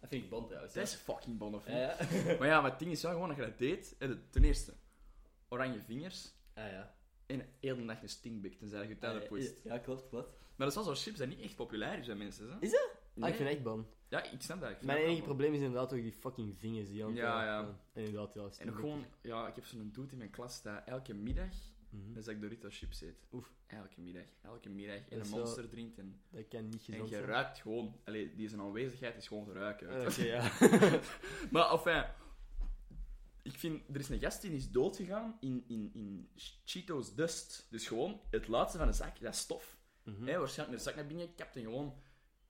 Dat vind ik bon trouwens. Dat is fucking bon of ja. Maar ja, maar het ding is wel gewoon dat je dat deed. eh, Ten eerste, oranje vingers. Ah, ja. En heel de dag een stingbik, tenzij je je tanden Ah, poest. Ja, klopt, klopt. Maar dat is wel zo'n chips dat niet echt populair is bij mensen. Hè? Is dat? Ah, Nee. ik vind het echt bon. Ja, ik snap dat. Ik Mijn enige probleem is inderdaad ook die fucking vingers die aan het- Ja, ja. En inderdaad, ja. En ook gewoon, ja, ik heb zo'n dude in mijn klas dat elke middag Mhm. dat ik Doritos chips eet. Oef. Elke middag, elke middag. En een wel- monster drinkt en, Dat kan niet en gezond je zijn. ruikt gewoon. Allee, die zijn aanwezigheid is gewoon te ruiken. Eh, je. Oké, ja. Maar enfin, ik vind, er is een gast die is doodgegaan in, in, in Cheetos Dust. Dus gewoon het laatste van de zak, dat is stof. Mhm. Hè, waarschijnlijk met de zak naar binnen gekapt en gewoon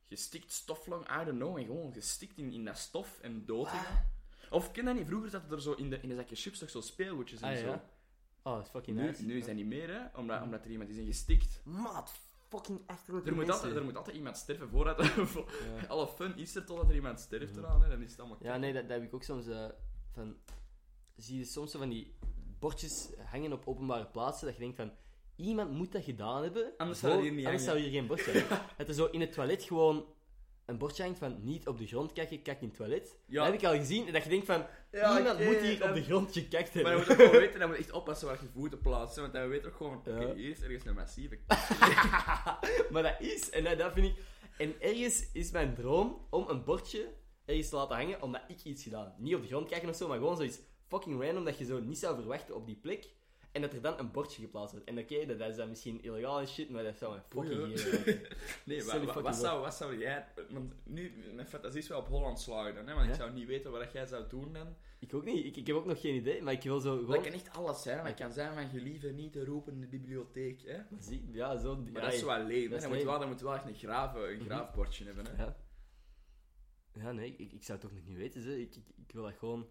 gestikt stof lang, I don't know, en gewoon gestikt in, in dat stof en doodgegaan. Of ken je dat niet? Vroeger zat er zo in de, in de zakje chips toch zo speelgoedjes en Ah, zo. ja. Oh, dat is fucking Nu, nice. nu is dat niet meer, hè, omdat, omdat er iemand is ingestikt. Maat, fucking achterlijke Er moet, mensen. altijd, er moet altijd iemand sterven voordat... Ja. Alle fun is er totdat er iemand sterft eraan, hè. Dan is het allemaal... Ja, nee, dat, dat heb ik ook soms... eh, van... Zie je soms zo van die bordjes hangen op openbare plaatsen, dat je denkt van... Iemand moet dat gedaan hebben. Anders zou hier niet anders hangen. zou hier geen bordje hangen. Dat er zo in het toilet gewoon een bordje hangt van niet op de grond kijken, kijk in het toilet. Ja. Dat heb ik al gezien. En dat je denkt van... Ja, iemand moet hier dan- op de grond gekakt Maar hebben. dan moet je gewoon weten, dan moet je echt oppassen waar je voeten plaatsen. Want dan weet je ook gewoon, oké, hier is ergens een massieve maar dat is, en dat, dat vind ik... En ergens is mijn droom om een bordje ergens te laten hangen, omdat ik iets gedaan. Niet op de grond kijken of zo, maar gewoon zoiets fucking random dat je zo niet zou verwachten op die plek. En dat er dan een bordje geplaatst wordt. En oké, dat, dat is dan misschien illegaal en shit, maar dat zou een fucking hier... Nee, maar, wa- wat, zou, wat zou jij... Want nu, mijn fantasie is wel op Holland slagen dan, hè, want Ja? ik zou niet weten wat jij zou doen dan. Ik ook niet. Ik, ik heb ook nog geen idee, maar ik wil zo Dat gewoon... kan echt alles zijn. Dat kan zijn van gelieve niet te roepen in de bibliotheek, hè. Zie, ja, zo... Maar ja, dat is wel dat is Dan moet wel, dan moet wel echt een, graven, een Mhm. graafbordje hebben, hè. Ja. Ja, nee, ik, ik zou het toch nog niet weten. Ik, ik, ik wil dat gewoon...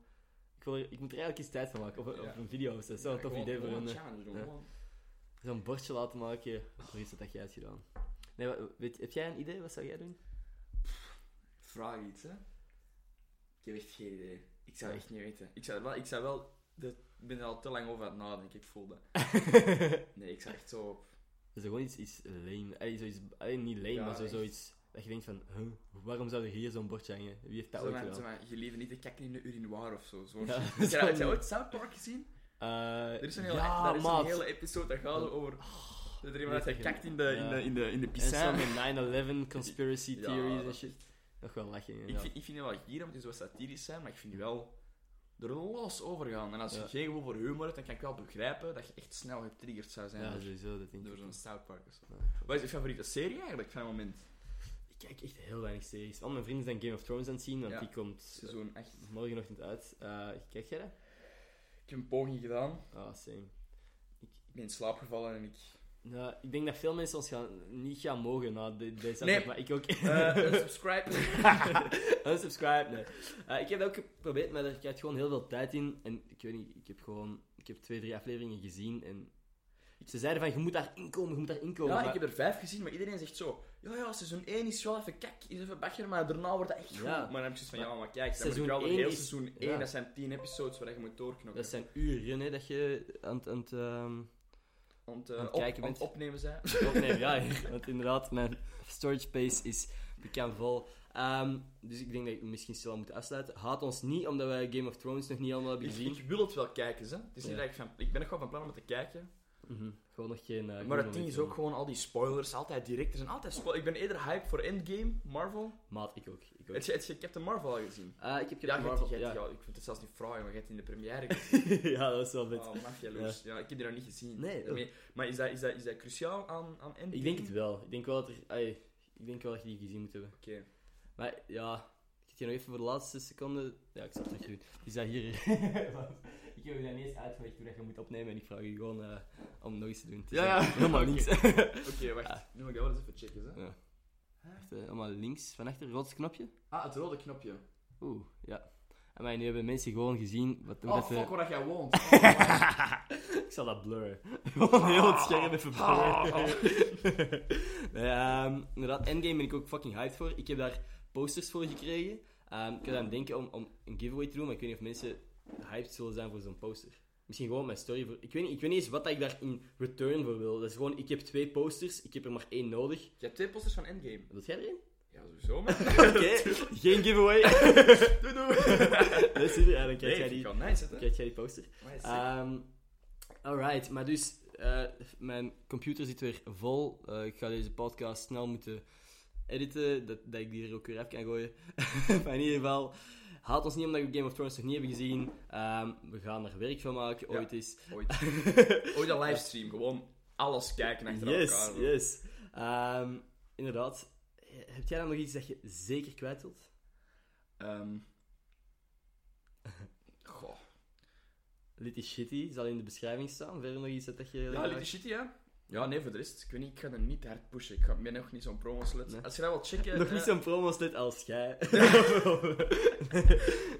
Ik, wil ik moet er eigenlijk eens tijd van maken. Of, Ja. of een video. of zo. Dat is wel een tof idee voor een... een eh, doen, gewoon. Zo'n bordje laten maken voor iets dat jij hebt gedaan. Nee, weet, heb jij een idee? Wat zou jij doen? Vraag iets, hè. Ik heb echt geen idee. Ik zou echt niet weten. Ik zou wel... Ik zou wel de, ik ben er al te lang over aan het nadenken, ik voel dat. Nee, ik zou echt zo... Dat is gewoon iets, iets lame. Allee, zoiets, allee, niet lame, Ja, maar zo, zoiets dat je denkt van, huh, waarom zou er hier zo'n bordje hangen? Wie heeft dat Zo ooit gedaan? van, je lieve niet te kijken in de urinoir of zo. zo Ja, heb, je, je ooit South Park gezien? Eh, Er is een hele, ja, daar is maat. een hele episode dat gaat over... Dat er iemand gekakt in de, in Ja. de, in de, in de En zo piscijn. met 9-11 conspiracy theories en shit. Nog wel lachen, Ik vind, ik vind het wel hier, omdat die zo satirisch zijn, maar ik vind die wel er los over gaan. En als je geen gevoel voor humor hebt, dan kan ik wel begrijpen dat je echt snel getriggerd zou zijn door, zo'n South Park of zo. Wat is je favoriete serie eigenlijk van het moment? Ik kijk echt heel weinig series. Al mijn vrienden zijn Game of Thrones aan het zien, want Ja. die komt Seizoen 8. eh, morgenochtend uit. Eh, kijk jij dat? Ik heb een poging gedaan. Ah, same. Ik ben in slaap gevallen en ik... Nou, ik denk dat veel mensen ons gaan, niet gaan mogen na de, deze Nee. aflevering, maar ik ook. Eh subscribe. Unsubscribe, nee. Eh, ik heb dat ook geprobeerd, maar daar krijgt gewoon heel veel tijd in. En ik weet niet, ik heb gewoon... Ik heb twee, drie afleveringen gezien en... Ze zeiden van, je moet daar inkomen, je moet daar inkomen. Ja, maar- ik heb er vijf gezien, maar iedereen zegt zo... Ja, ja, seizoen 1 is wel even kak, is even bagger, maar daarna wordt dat echt goed. Ja. Maar dan heb ik zoiets van, ja, maar kijk, dan moet wel hele is- seizoen 1, ja. dat zijn 10 episodes waar je moet doorknokken. Dat zijn uren hè, dat je aan het... Aan het Want, aan het op, kijken aan bent. het opnemen zijn. opnemen. Ja, want inderdaad, mijn storage space is bekend vol. Ehm, dus ik denk dat ik misschien stil aan moet afsluiten. Haat ons niet, omdat wij Game of Thrones nog niet allemaal hebben Ik, gezien. ik wil het wel kijken, hè. Het is niet Ja. dat ik van... Ik ben nog wel van plan om het te kijken. Mhm. Gewoon nog geen... eh, maar goed het ding is ook gewoon al die spoilers, altijd direct. Er zijn altijd spoilers. Ik ben eerder hype voor Endgame, Marvel. Maat, ik ook. Ik, ook. Heb je, heb je Captain Marvel al gezien? Ah, ik heb Ja, Captain je Marvel, je ja. ja, ik vind het zelfs niet fraai, maar je hebt in de première gezien. ja, dat is wel vet. Oh, mafjaloers. Ja. ik heb die nog niet gezien. Nee, Maar is dat, is, dat, is dat cruciaal aan, aan Endgame? Ik denk het wel. Ik denk wel dat er... ai, ik denk wel dat je die gezien moet hebben. Oké. Maar ja, ik ga je nog even voor de laatste seconde... Ja, ik zal het terug doen. Is dat hier... ik heb je dan eerst uitgelegd hoe dat je moet opnemen en ik vraag je gewoon eh, om nog eens te doen. Het is Ja, ja. Helemaal Oké. links. Oké, wacht. Ja. Nu moet ik dat wel eens even checken, hè. Ja. Echt, eh, allemaal links van achter, rood knopje. Ah, het rode knopje. Oeh, ja. En maar nu hebben mensen gewoon gezien wat Oh, dat, fuck, waar dat jij woont. ik zal dat blurren. Gewoon heel het scherm even blurren. nee, ehm, inderdaad, Endgame ben ik ook fucking hyped voor. Ik heb daar posters voor gekregen. Ehm, ik was aan het denken om, om een giveaway te doen, maar ik weet niet of mensen hyped zullen zijn voor zo'n poster. Misschien gewoon mijn story voor... Ik weet niet, ik weet niet eens wat ik daar in return voor wil. Dat is gewoon, ik heb twee posters, ik heb er maar één nodig. Je hebt twee posters van Endgame. Wilt jij erin? Ja, sowieso, man. Oké, geen giveaway. doei, doei. Dat is super, ja, dan krijg jij die, nice krijg jij die poster. Nice. Ehm alright, maar dus, eh, mijn computer zit weer vol. Eh, ik ga deze podcast snel moeten editen, dat, dat ik die er ook weer af kan gooien. maar in ieder geval, haat ons niet omdat we Game of Thrones nog niet hebben gezien. Ehm, we gaan er werk van maken, Ja. ooit eens. Ooit. Ooit een livestream, gewoon alles kijken achter yes, elkaar. zo. yes. Ehm, inderdaad. Heb jij dan nog iets dat je zeker kwijt wilt? Ehm. Goh. Litty Shitty zal in de beschrijving staan. Verder nog iets dat je... Ja, Little Shitty, hè. Ja, nee, voor de rest, ik weet niet, ik ga er niet hard pushen. Ik ga- ben nog niet zo'n promo-slut. Nee. Als je dat wilt checken... Nog niet eh, zo'n promo-slit als jij.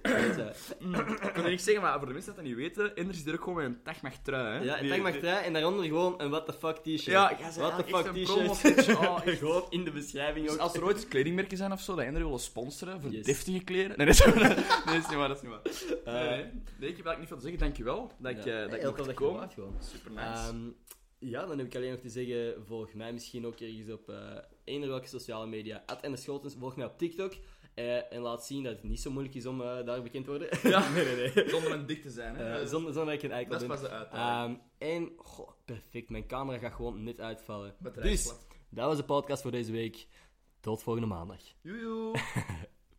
Ik wil niks zeggen, maar voor de mensen dat dat niet weten, Ender zit er ook gewoon met een tag mag trui, hè. ja, Die- tag mag die- trui en daaronder gewoon een what the fuck t-shirt. Ja, what the ja, echt fuck een t-shirt. Oh, gewoon in de beschrijving Dus ook. als er ooit kledingmerken zijn of zo, dat Ender willen sponsoren voor Yes. deftige kleren... Nee, dat is, nee, is niet waar, dat is niet waar. Eh, nee, nee. nee, ik heb eigenlijk niet veel te zeggen. Dankjewel dat ik, ja, eh, dat ik heel mocht komen. gewoon. Super nice. Ehm, ja, dan heb ik alleen nog te zeggen, volg mij misschien ook ergens op eh eender welke sociale media. At en de Scholtens, volg mij op TikTok. eh, en laat zien dat het niet zo moeilijk is om eh, daar bekend te worden. Ja. nee, nee, nee. Zonder een dik te zijn, hè. Zonder, zonder dat ik een eikel dat is ben. pas de uitdaging. Ehm, en, goh, perfect. Mijn camera gaat gewoon net uitvallen. Dus, dat was de podcast voor deze week. Tot volgende maandag. Joejoe.